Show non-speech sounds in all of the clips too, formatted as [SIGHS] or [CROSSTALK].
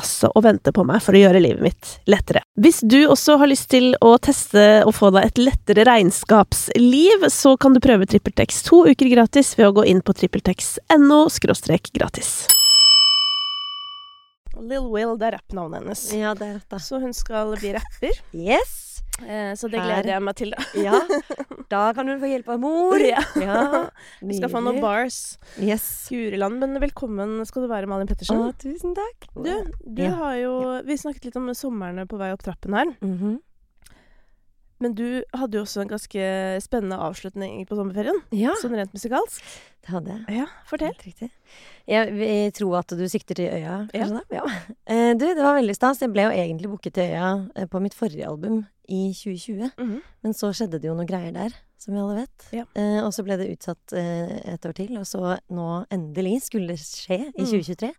altså og venter på meg for å gjøre livet mitt lettere. Hvis du også har lyst til å teste og få deg et lettere regnskapsliv, så kan du prøve TrippelTex to uker gratis ved å gå inn på trippeltex.no gratis. Lill Will, det er rappnavnet hennes. Ja, det er rett, da. Så hun skal bli rapper. Yes! Eh, så det Her. gleder jeg meg til, da. Ja. [LAUGHS] Da kan hun få hjelp av mor. Ja. ja. [LAUGHS] Vi skal få noen bars. Yes. Guriland, men velkommen skal du være, Malin Pettersen. Å, tusen takk. Du, du Ja. har jo Vi snakket litt om somrene på vei opp trappen her. Mhm. Men du hadde jo også en ganske spennende avslutning på sommerferien. Ja, Sånn rent musikalsk. det hadde jeg. Ja, fortell. Helt riktig. Jeg jeg, tror at du sikter til Øya, Ja. kanskje? da? Ja. Eh, du, det var veldig stas. Jeg ble jo egentlig booket til Øya eh, på mitt forrige album i 2020. Mhm. Men så skjedde det jo noen greier der, som vi alle vet. Ja. Eh, og så ble det utsatt eh, et år til, og så nå endelig skulle det skje i Mm. 2023.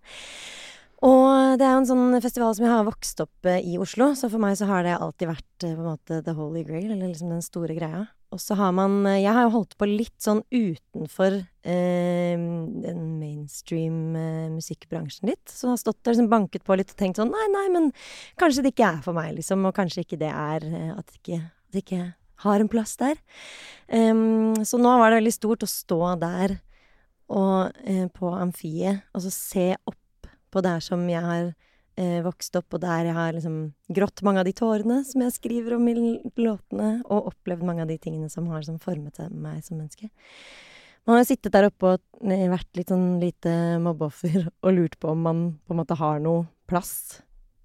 Og det er jo en sånn festival som jeg har vokst opp eh, i Oslo, så for meg så har det alltid vært eh, på en måte the holy grail, eller liksom den store greia. Og så har man eh, Jeg har jo holdt på litt sånn utenfor eh, den mainstream eh, musikkbransjen litt. Så jeg har stått der liksom banket på litt og tenkt sånn nei, nei, men kanskje det ikke er for meg, liksom. Og kanskje ikke det er At det ikke, at det ikke har en plass der. Um, så nå var det veldig stort å stå der og, eh, på amfiet og så se opp på der som jeg har eh, vokst opp, og der jeg har liksom grått mange av de tårene som jeg skriver om i låtene, og opplevd mange av de tingene som har liksom formet meg som menneske. Man har sittet der oppe og eh, vært litt sånn lite mobbeoffer [LAUGHS] og lurt på om man på en måte har noe plass.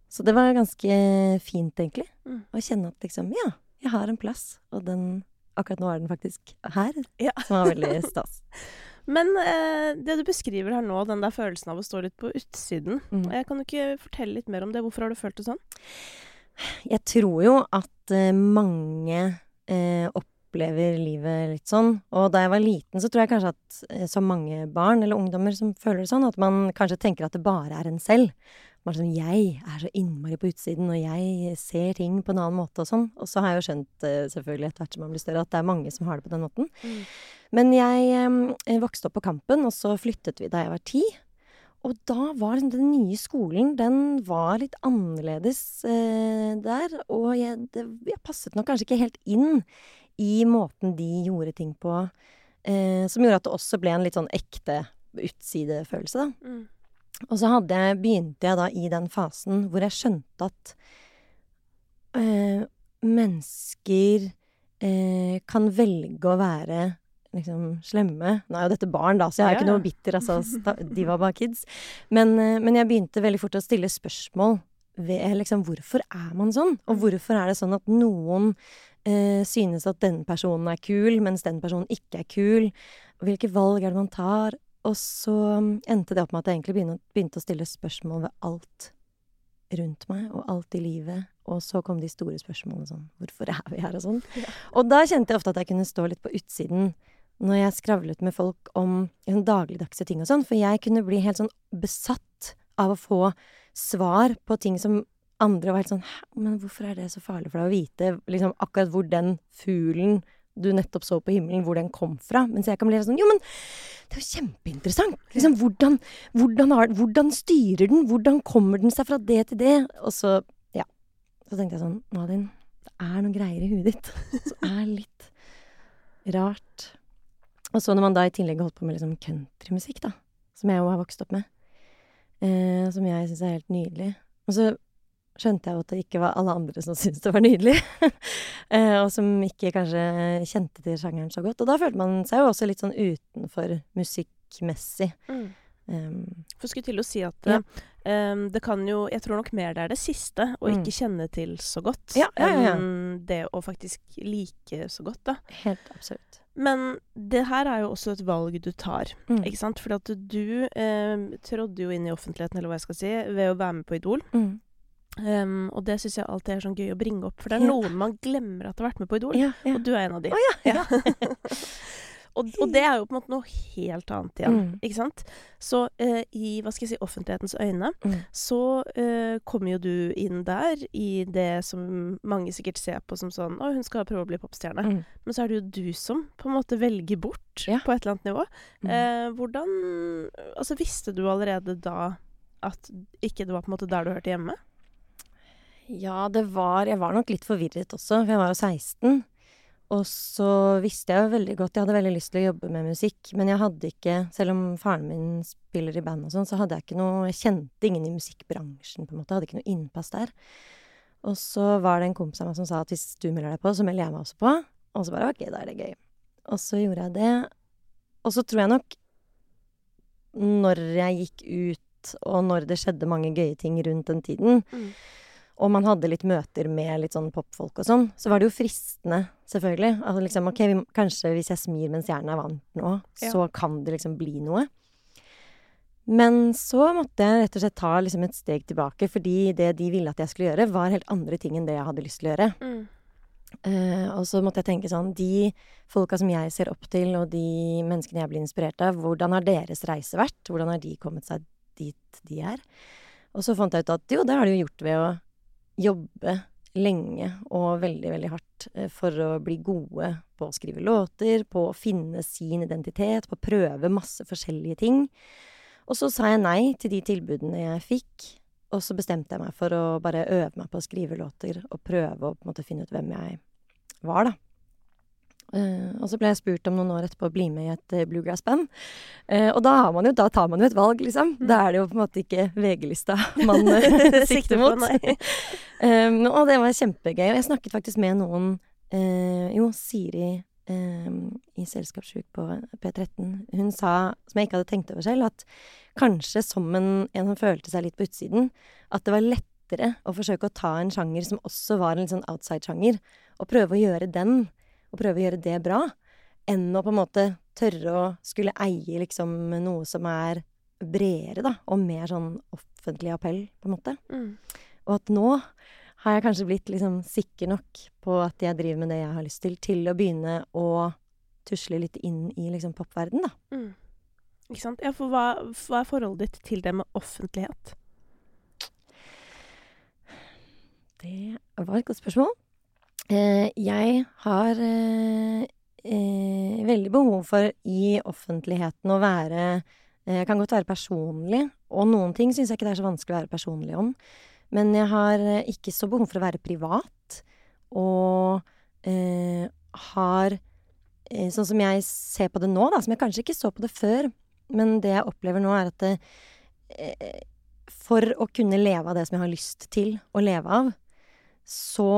Så det var ganske fint, egentlig. Mm. Å kjenne at liksom, ja, jeg har en plass, og den Akkurat nå er den faktisk her, Ja. som var veldig [LAUGHS] stas. Men eh, det du beskriver her nå, den der følelsen av å stå litt på utsiden Mm. eh, Kan du ikke fortelle litt mer om det? Hvorfor har du følt det sånn? Jeg tror jo at eh, mange eh, opplever livet litt sånn. Og da jeg var liten, så tror jeg kanskje at eh, så mange barn eller ungdommer som føler det sånn, at man kanskje tenker at det bare er en selv. Man er sånn Jeg er så innmari på utsiden, og jeg ser ting på en annen måte og sånn. Og så har jeg jo skjønt, eh, selvfølgelig etter hvert som man blir større, at det er mange som har det på den måten. Men jeg eh, vokste opp på Kampen, og så flyttet vi da jeg var ti. Og da var liksom den nye skolen, den var litt annerledes eh, der. Og jeg, det, jeg passet nok kanskje ikke helt inn i måten de gjorde ting på. Eh, som gjorde at det også ble en litt sånn ekte utsidefølelse, da. Mm. Og så hadde jeg, begynte jeg da i den fasen hvor jeg skjønte at eh, mennesker eh, kan velge å være liksom slemme. Nå er jo dette barn, da, så jeg er Ja, ikke noe bitter, altså. De var bare kids. Men, eh, men jeg begynte veldig fort å stille spørsmål ved liksom hvorfor er man sånn? Og hvorfor er det sånn at noen eh, synes at den personen er kul, mens den personen ikke er kul? Hvilke valg er det man tar? Og så mm, endte det opp med at jeg egentlig begynte, begynte å stille spørsmål ved alt rundt meg, og alt i livet. Og så kom de store spørsmålene sånn Hvorfor er vi her, og sånn. Ja. Og da kjente jeg ofte at jeg kunne stå litt på utsiden når jeg skravlet med folk om liksom, dagligdagse ting og sånn, for jeg kunne bli helt sånn besatt av å få svar på ting som andre var helt sånn men hvorfor er det så farlig for deg å vite liksom akkurat hvor den fuglen du nettopp så på himmelen, hvor den kom fra? Mens jeg kan bli sånn Jo, men det er jo kjempeinteressant! Liksom, hvordan, hvordan, har, hvordan styrer den? Hvordan kommer den seg fra det til det? Og så, ja. Så tenkte jeg sånn Malin, det er noen greier i huet ditt [LAUGHS] som er litt rart. Og så når man da i tillegg holdt på med liksom countrymusikk, da, som jeg jo har vokst opp med, eh, som jeg syns er helt nydelig Og så skjønte jeg jo at det ikke var alle andre som syntes det var nydelig, [LAUGHS] eh, og som ikke kanskje kjente til sjangeren så godt. Og da følte man seg jo også litt sånn utenfor musikkmessig. Mm. Um, For skulle til å si at Ja. um, det kan jo Jeg tror nok mer det er det siste, å Mm. ikke kjenne til så godt, ja, ja. enn det å faktisk like så godt, da. helt absolutt. Men det her er jo også et valg du tar, Mm. ikke sant? Fordi at du eh, trådde jo inn i offentligheten, eller hva jeg skal si, ved å være med på Idol. Mm. Um, og det syns jeg alltid er sånn gøy å bringe opp, for det er Ja. noen man glemmer at har vært med på Idol. Ja, ja. Og du er en av de. Ja. [LAUGHS] og, og det er jo på en måte noe helt annet igjen, Mm. ikke sant? Så eh, i hva skal jeg si, offentlighetens øyne Mm. så eh, kommer jo du inn der i det som mange sikkert ser på som sånn Å, hun skal prøve å bli popstjerne. Mm. Men så er det jo du som på en måte velger bort Ja. på et eller annet nivå. Mm. Eh, hvordan Altså, visste du allerede da at ikke det var på en måte der du hørte hjemme? Ja, det var Jeg var nok litt forvirret også, for jeg var jo 16. Og så visste jeg jo veldig godt Jeg hadde veldig lyst til å jobbe med musikk, men jeg hadde ikke Selv om faren min spiller i band og sånn, så hadde jeg ikke noe Jeg kjente ingen i musikkbransjen, på en måte. Jeg hadde ikke noe innpass der. Og så var det en kompis av meg som sa at hvis du melder deg på, så melder jeg meg også på. Og så bare ok, da er det gøy. Og så gjorde jeg det. Og så tror jeg nok når jeg gikk ut, og når det skjedde mange gøye ting rundt den tiden, Mm. Og man hadde litt møter med litt sånn popfolk og sånn, så var det jo fristende, selvfølgelig. Altså liksom, ok, vi, kanskje hvis jeg smir mens hjernen er varmt nå, Ja. så kan det liksom bli noe. Men så måtte jeg rett og slett ta liksom et steg tilbake, fordi det de ville at jeg skulle gjøre, var helt andre ting enn det jeg hadde lyst til å gjøre. Mm. Uh, og så måtte jeg tenke sånn De folka som jeg ser opp til, og de menneskene jeg blir inspirert av, hvordan har deres reise vært? Hvordan har de kommet seg dit de er? Og så fant jeg ut at jo, det har de jo gjort ved å jobbe lenge og veldig, veldig hardt eh, for å bli gode på å skrive låter, på å finne sin identitet, på å prøve masse forskjellige ting. Og så sa jeg nei til de tilbudene jeg fikk, og så bestemte jeg meg for å bare øve meg på å skrive låter og prøve å på en måte finne ut hvem jeg var, da. Uh, og så ble jeg spurt om noen år etterpå å bli med i et uh, bluegrass-band. Uh, og da, har man jo, da tar man jo et valg, liksom. Mm. Da er det jo på en måte ikke VG-lista [LAUGHS] man sikter mot. [LAUGHS] Um, og det var kjempegøy. Og jeg snakket faktisk med noen uh, Jo, Siri um, i Selskapssjuk på P13. Hun sa, som jeg ikke hadde tenkt over selv, at kanskje som en, en som følte seg litt på utsiden, at det var lettere å forsøke å ta en sjanger som også var en litt sånn outside-sjanger, og prøve å gjøre den, og prøve å gjøre det bra, enn å på en måte tørre å skulle eie liksom noe som er bredere, da, og mer sånn offentlig appell, på en måte. Mm. Og at nå har jeg kanskje blitt liksom sikker nok på at jeg driver med det jeg har lyst til, til å begynne å tusle litt inn i liksom popverden, da. Mm. Ikke sant? Ja, for hva, hva er forholdet ditt til det med offentlighet? Det var et godt spørsmål. Eh, jeg har eh, eh, veldig behov for i offentligheten å være eh, Jeg kan godt være personlig, og noen ting syns jeg ikke det er så vanskelig å være personlig om. Men jeg har eh, ikke så behov for å være privat, og eh, har eh, Sånn som jeg ser på det nå, da, som jeg kanskje ikke så på det før, men det jeg opplever nå, er at det, for å kunne leve av det som jeg har lyst til å leve av, så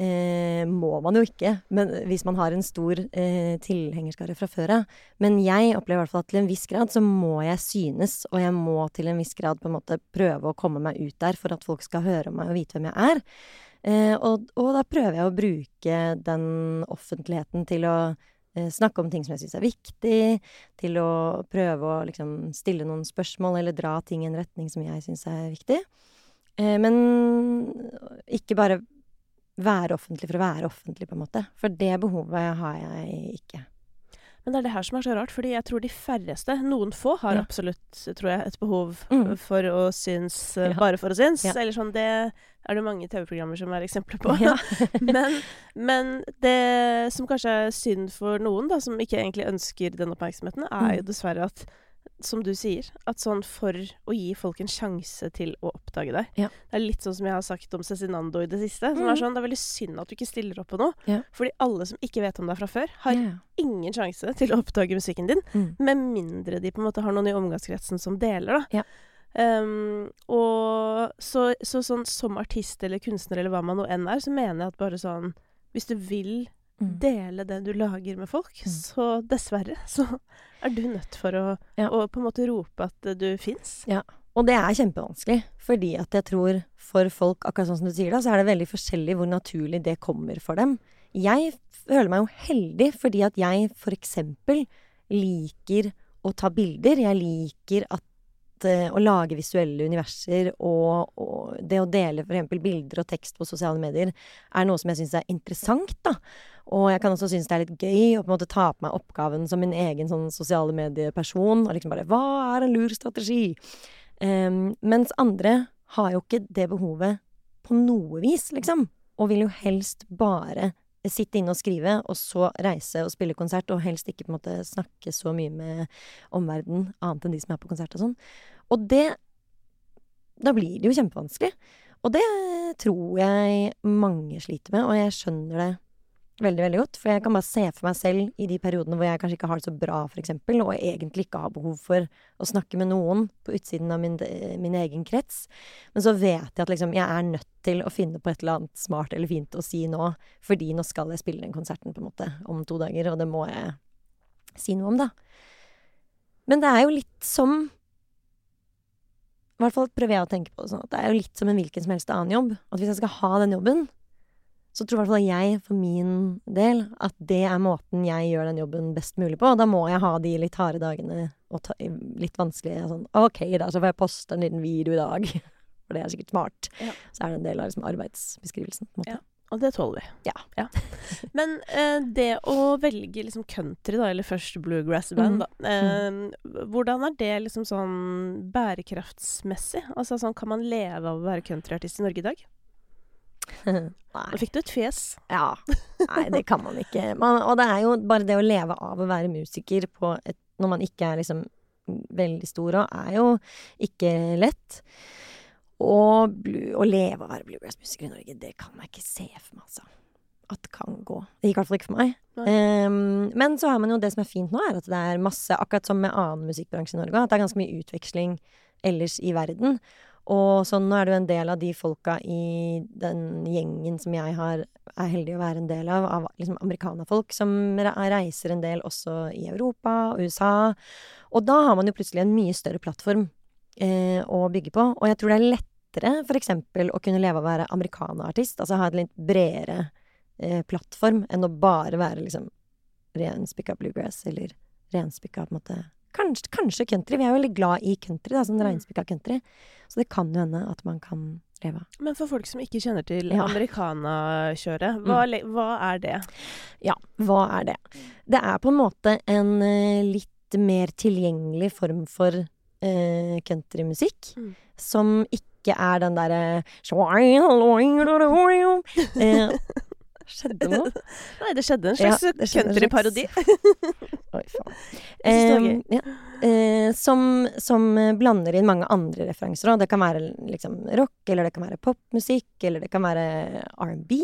eh, må man jo ikke, men hvis man har en stor eh, tilhengerskare fra før av. Men jeg opplever i hvert fall at til en viss grad så må jeg synes, og jeg må til en viss grad på en måte prøve å komme meg ut der for at folk skal høre om meg og vite hvem jeg er. Eh, og, og da prøver jeg å bruke den offentligheten til å eh, snakke om ting som jeg syns er viktig, til å prøve å liksom stille noen spørsmål eller dra ting i en retning som jeg syns er viktig. Eh, men ikke bare være offentlig for å være offentlig, på en måte. For det behovet har jeg ikke. Men det er det her som er så rart, fordi jeg tror de færreste, noen få, har Ja. absolutt, tror jeg, et behov Mm. for å synes eh, Ja. bare for å synes. Ja. Eller sånn, det er det mange TV-programmer som er eksempler på. [LAUGHS] Men, men det som kanskje er synd for noen, da, som ikke egentlig ønsker den oppmerksomheten, er jo Mm. dessverre at som du sier, at sånn for å gi folk en sjanse til å oppdage deg Ja. Det er litt sånn som jeg har sagt om Cezinando i det siste. Som mm. er sånn, Det er veldig synd at du ikke stiller opp på noe. Ja. Fordi alle som ikke vet om deg fra før, har Ja. ingen sjanse til å oppdage musikken din. Mm. Med mindre de på en måte har noen i omgangskretsen som deler, da. Ja. Um, og så, så sånn som artist eller kunstner eller hva man nå enn er, så mener jeg at bare sånn Hvis du vil Mm. dele det du lager med folk, Mm. så dessverre så er du nødt for å, Ja. å på en måte rope at du fins. Og det er kjempevanskelig, fordi at jeg tror for folk, akkurat sånn som du sier da, så er det veldig forskjellig hvor naturlig det kommer for dem. Jeg føler meg jo heldig fordi at jeg eksempel liker å ta bilder. Jeg liker at eh, å lage visuelle universer og, og det å dele eksempel bilder og tekst på sosiale medier er noe som jeg syns er interessant, da. Og jeg kan også synes det er litt gøy å på en måte ta på meg oppgaven som min egen sånn sosiale medieperson, og liksom bare Hva er en lur strategi? Um, mens andre har jo ikke det behovet på noe vis, liksom. Og vil jo helst bare sitte inne og skrive, og så reise og spille konsert, og helst ikke på en måte snakke så mye med omverdenen, annet enn de som er på konsert og sånn. Og det Da blir det jo kjempevanskelig. Og det tror jeg mange sliter med, og jeg skjønner det veldig, veldig godt. For jeg kan bare se for meg selv i de periodene hvor jeg kanskje ikke har det så bra, eksempel, og egentlig ikke har behov for å snakke med noen på utsiden av min, min egen krets. Men så vet jeg at liksom, jeg er nødt til å finne på et eller annet smart eller fint å si nå, fordi nå skal jeg spille den konserten på en måte om to dager, og det må jeg si noe om, da. Men det er jo litt som I hvert fall prøver jeg å tenke på det sånn at det er jo litt som en hvilken som helst annen jobb. At hvis jeg skal ha den jobben, så tror i hvert fall jeg for min del at det er måten jeg gjør den jobben best mulig på. Og da må jeg ha de litt harde dagene og ta, litt vanskelige sånn OK, da, så får jeg poste en liten video i dag. [LAUGHS] For det er sikkert smart. Ja. Så er det en del av liksom, arbeidsbeskrivelsen. på en måte. Ja. Og det tåler vi. Ja. Men eh, det å velge liksom country, da, eller først bluegrass-band, Mhm. da. Eh, hvordan er det liksom sånn bærekraftsmessig? Altså sånn, kan man leve av å være countryartist i Norge i dag? [LAUGHS] Nå fikk du et fjes. Ja. Nei, det kan man ikke. Man, og det er jo bare det å leve av å være musiker på et, når man ikke er liksom veldig stor og er jo ikke lett. Og blu, å leve av å være bluegrass-musiker i Norge, det kan jeg ikke se for meg, altså. At det kan gå. Det gikk i hvert fall ikke for meg. Ehm, men så har man jo det som er fint nå, er at det er masse, akkurat som med annen musikkbransje i Norge, at det er ganske mye utveksling ellers i verden. Og sånn, er det jo en del av de folka i den gjengen som jeg har, er heldig å være en del av, av liksom amerikanerfolk som reiser en del også i Europa og USA. Og da har man jo plutselig en mye større plattform eh, å bygge på. Og jeg tror det er lettere eksempel å kunne leve av å være amerikanerartist, altså ha en litt bredere eh, plattform enn å bare være liksom renspikka bluegrass eller renspikka på en måte Kanskje, kanskje country. Vi er jo veldig glad i country, da, sånn Mm. reinspikka country. Så det kan jo hende at man kan leve av. Men for folk som ikke kjenner til Ja. americana-kjøret, hva, mm. hva er det? Ja, hva er det? Det er på en måte en eh, litt mer tilgjengelig form for uh, countrymusikk. Mm. Som ikke er den derre uh, [LAUGHS] Skjedde noe? [LAUGHS] Nei, det skjedde en slags ja, countryparodi. Eh, ja. eh, som, som blander inn mange andre referanser òg. Det kan være liksom rock, eller det kan være popmusikk, eller det kan være R&B.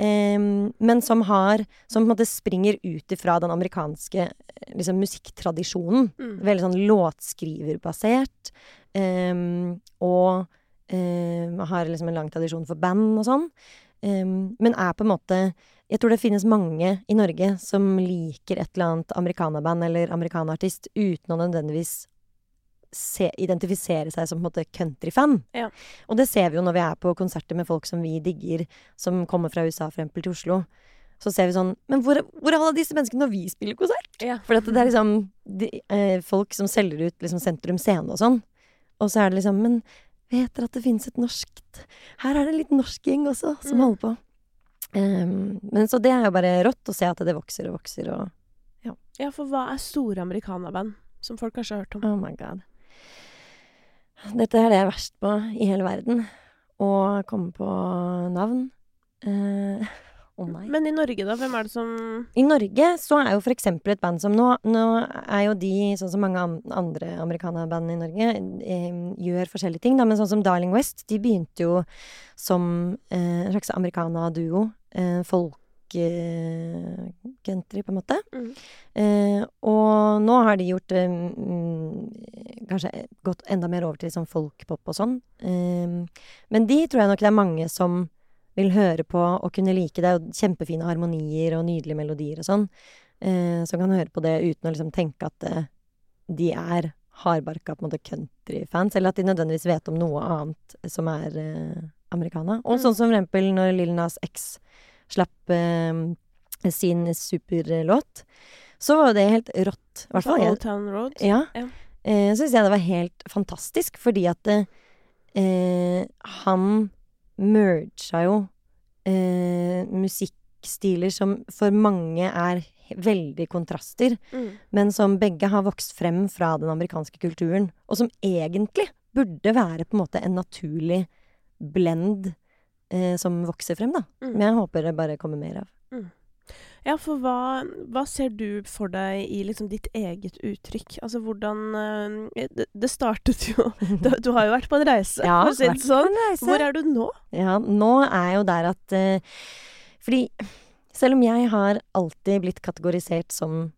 Eh, men som har Som på en måte springer ut ifra den amerikanske liksom, musikktradisjonen. Mm. Veldig sånn låtskriverbasert. eh, og eh, har liksom en lang tradisjon for band og sånn. Um, men er på en måte Jeg tror det finnes mange i Norge som liker et eller annet amerikanerband eller amerikanartist uten å nødvendigvis se, identifisere seg som på en måte countryfan. Ja. Og det ser vi jo når vi er på konserter med folk som vi digger, som kommer fra USA for eksempel til Oslo. Så ser vi sånn Men hvor, hvor er alle disse menneskene når vi spiller konsert? Ja. For det er liksom de, eh, folk som selger ut liksom Sentrum Scene og sånn. Og så er det liksom Men vet dere at det finnes et norskt Her er det en liten norsk gjeng også som Mm. holder på. Ehm, men så det er jo bare rått å se at det vokser og vokser og Ja, for hva er store amerikanerband? Som folk kanskje har hørt om. Oh my god. Dette er det jeg er verst på i hele verden. Å komme på navn. Eh, [LAUGHS] oh. Men i Norge, da? Hvem er det som I Norge så er jo for eksempel et band som nå Nå er jo de, sånn som mange andre amerikanerband i Norge, eh, gjør forskjellige ting, da, men sånn som Darling West, de begynte jo som eh, en slags americana-duo. Eh, folkecountry, på en måte. Mm. Eh, og nå har de gjort eh, mm, Kanskje gått enda mer over til sånn folkpop og sånn. Eh, men de tror jeg nok det er mange som vil høre på og kunne like det. er jo kjempefine harmonier og nydelige melodier og sånn. Eh, som kan høre på det uten å liksom tenke at eh, de er hardbarka på en måte countryfans, eller at de nødvendigvis vet om noe annet som er americana. Og Mm. sånn som for eksempel når Lil Nas X slapp eh, sin superlåt, så var jo det helt rått. I hvert fall. Old Town Road? Ja. Ja. Eh, så syns jeg det var helt fantastisk, fordi at eh, eh, han merga jo eh, musikkstiler som for mange er veldig kontraster, Mm. men som begge har vokst frem fra den amerikanske kulturen, og som egentlig burde være på en måte en naturlig blend eh, som vokser frem, da. Mm. Men jeg håper det bare kommer mer av. Ja, for hva, hva ser du for deg i liksom ditt eget uttrykk? Altså hvordan eh, Det, det startet jo [LAUGHS] du, du har jo vært på en reise, Ja, for å si det sånn. Hvor er du nå? Ja, nå er jeg jo der at eh, Fordi selv om jeg har alltid blitt kategorisert som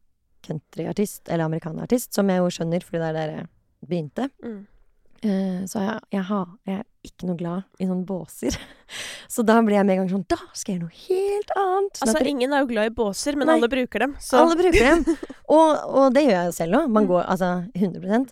countryartist, eller amerikanerartist, som jeg jo skjønner, fordi det er der jeg begynte, Mm. eh, så jeg, jeg, har, jeg ikke noe glad i sånne båser. [LAUGHS] Så da blir jeg med en gang sånn Da skal jeg gjøre noe helt annet! Sånn Altså, ingen er jo glad i båser, men Nei. alle bruker dem. Så alle bruker dem. [LAUGHS] Og, og det gjør jeg jo selv òg. Man Mm. går altså 100%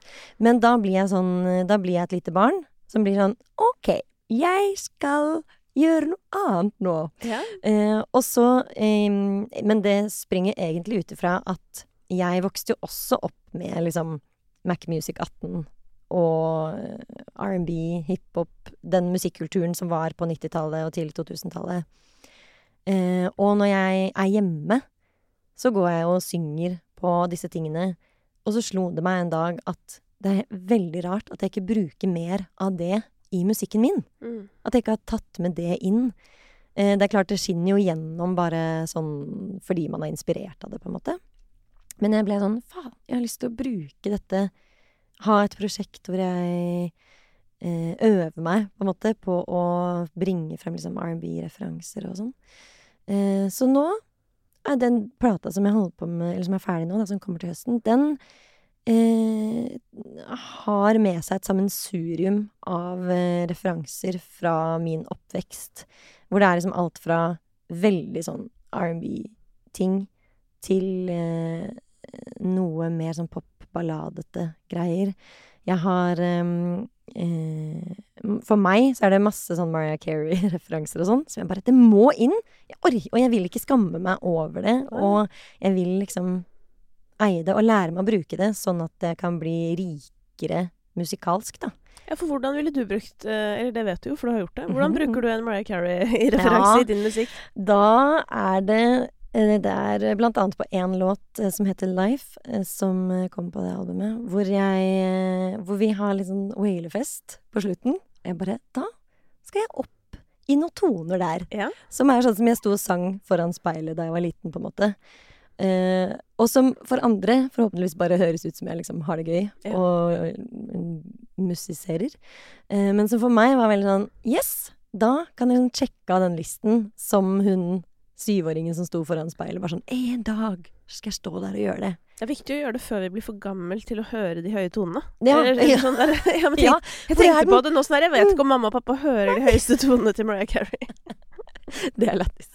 Men da blir jeg sånn Da blir jeg et lite barn som blir sånn OK, jeg skal gjøre noe annet nå. ja. Eh, og så eh, Men det springer egentlig ut ifra at jeg vokste jo også opp med liksom Mac Music 18 og R&B, hiphop, den musikkulturen som var på 90-tallet og tidlig 2000-tallet. Eh, og når jeg er hjemme, så går jeg og synger på disse tingene. Og så slo det meg en dag at det er veldig rart at jeg ikke bruker mer av det i musikken min. Mm. At jeg ikke har tatt med det inn. Eh, det er klart det skinner jo gjennom bare sånn fordi man er inspirert av det, på en måte. Men jeg ble sånn faen, jeg har lyst til å bruke dette. Ha et prosjekt hvor jeg eh, øver meg, på en måte, på å bringe frem liksom R&B-referanser og sånn. Eh, så nå er den plata som jeg holder på med, eller som er ferdig nå, da, som kommer til høsten, den eh, har med seg et sammensurium av eh, referanser fra min oppvekst. Hvor det er liksom alt fra veldig sånn R&B-ting til eh, noe mer sånn pop-balladete greier. Jeg har ehm, eh, For meg så er det masse sånn Mariah Carey-referanser og sånn, som jeg bare Det må inn! Jeg og jeg vil ikke skamme meg over det. Og jeg vil liksom eie det og lære meg å bruke det, sånn at det kan bli rikere musikalsk, da. ja, for hvordan ville du brukt eh, Eller det vet du jo, for du har gjort det. Hvordan Mhm. bruker du en Mariah Carey-referanse Ja. i din musikk? Da er det Det er blant annet på én låt eh, som heter Life, eh, som kom kommer på det albumet, hvor jeg eh, Hvor vi har litt sånn wailefest på slutten. Jeg bare Da skal jeg opp i noen toner der. Ja. Som er sånn som jeg sto og sang foran speilet da jeg var liten, på en måte. Eh, og som for andre forhåpentligvis bare høres ut som jeg liksom har det gøy Ja. og eh, musiserer. Eh, men som for meg var veldig sånn Yes! Da kan jeg liksom sjekke av den listen som hun syvåringen som sto foran speilet. Bare sånn En dag skal jeg stå der og gjøre det. Det er viktig å gjøre det før vi blir for gammel til å høre de høye tonene. Ja, eller, eller sånn der, [LAUGHS] ja, men tenk, Ja, jeg det er tenkte den- på det nå sånn her, jeg vet ikke om mamma og pappa hører de høyeste tonene til Mariah Carey. [LAUGHS] det er lættis.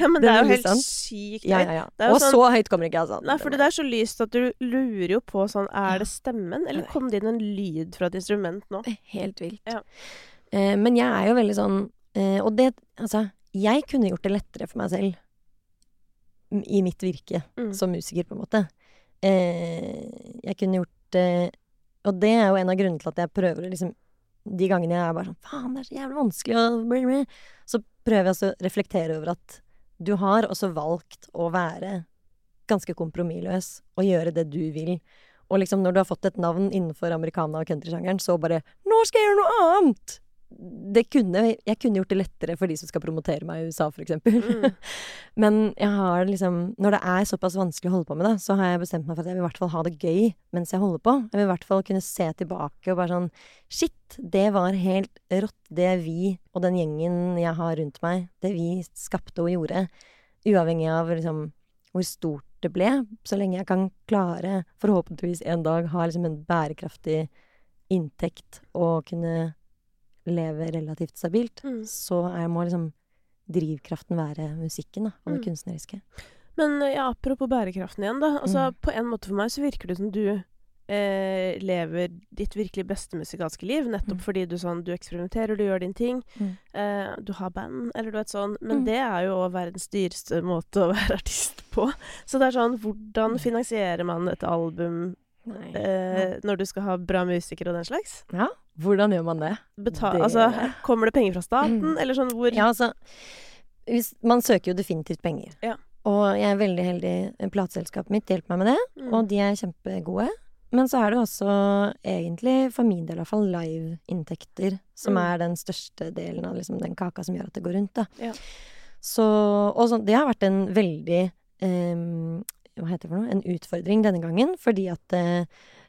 Ja, men Det det er er jo helt sant. sykt Ja, høyt. ja, ja. Det er Og sånn- så høyt kommer ikke jeg, altså. Nei, for det er så lyst at du lurer jo på sånn Er det stemmen, eller kom det inn en lyd fra et instrument nå? Helt vilt. Ja. Eh, men jeg er jo veldig sånn eh, Og det Altså, jeg kunne gjort det lettere for meg selv i mitt virke Mm. som musiker, på en måte. Eh, jeg kunne gjort det Og det er jo en av grunnene til at jeg prøver å liksom De gangene jeg er bare sånn Faen, det er så jævlig vanskelig. Så prøver jeg å reflektere over at du har også valgt å være ganske kompromissløs og gjøre det du vil. Og liksom når du har fått et navn innenfor americana- og countrysjangeren, så bare 'Nå skal jeg gjøre noe annet!' Det kunne Jeg kunne gjort det lettere for de som skal promotere meg i USA, eksempel. Mm. [LAUGHS] Men jeg har liksom Når det er såpass vanskelig å holde på med det, så har jeg bestemt meg for at jeg vil i hvert fall ha det gøy mens jeg holder på. Jeg vil i hvert fall kunne se tilbake og bare sånn Shit, det var helt rått, det vi og den gjengen jeg har rundt meg, det vi skapte og gjorde. Uavhengig av liksom hvor stort det ble. Så lenge jeg kan klare, forhåpentligvis en dag, ha liksom en bærekraftig inntekt og kunne leve relativt stabilt, Mm. så er, må liksom drivkraften være musikken, da, og det Mm. kunstneriske. Men eh, ja, apropos bærekraften igjen, da. Altså, Mm. På en måte for meg så virker det som du eh, lever ditt virkelig beste musikalske liv, nettopp Mm. fordi du sånn Du eksperimenterer, du gjør din ting. Mm. Eh, du har band, eller du vet sånn. Men Mm. det er jo òg verdens dyreste måte å være artist på. Så det er sånn Hvordan finansierer man et album. Eh, når du skal ha bra musikere og den slags? Ja, hvordan gjør man det? Betal, Det- Altså, kommer det penger fra staten, Mm. eller sånn hvor Ja, altså hvis, Man søker jo definitivt penger. Ja. Og jeg er veldig heldig. Plateselskapet mitt hjelper meg med det, Mm. og de er kjempegode. Men så er det også egentlig, for min del i hvert fall, live-inntekter som Mm. er den største delen av liksom, den kaka som gjør at det går rundt, da. Ja. Så Og så, det har vært en veldig ehm, Hva heter det for noe? En utfordring denne gangen, fordi at eh,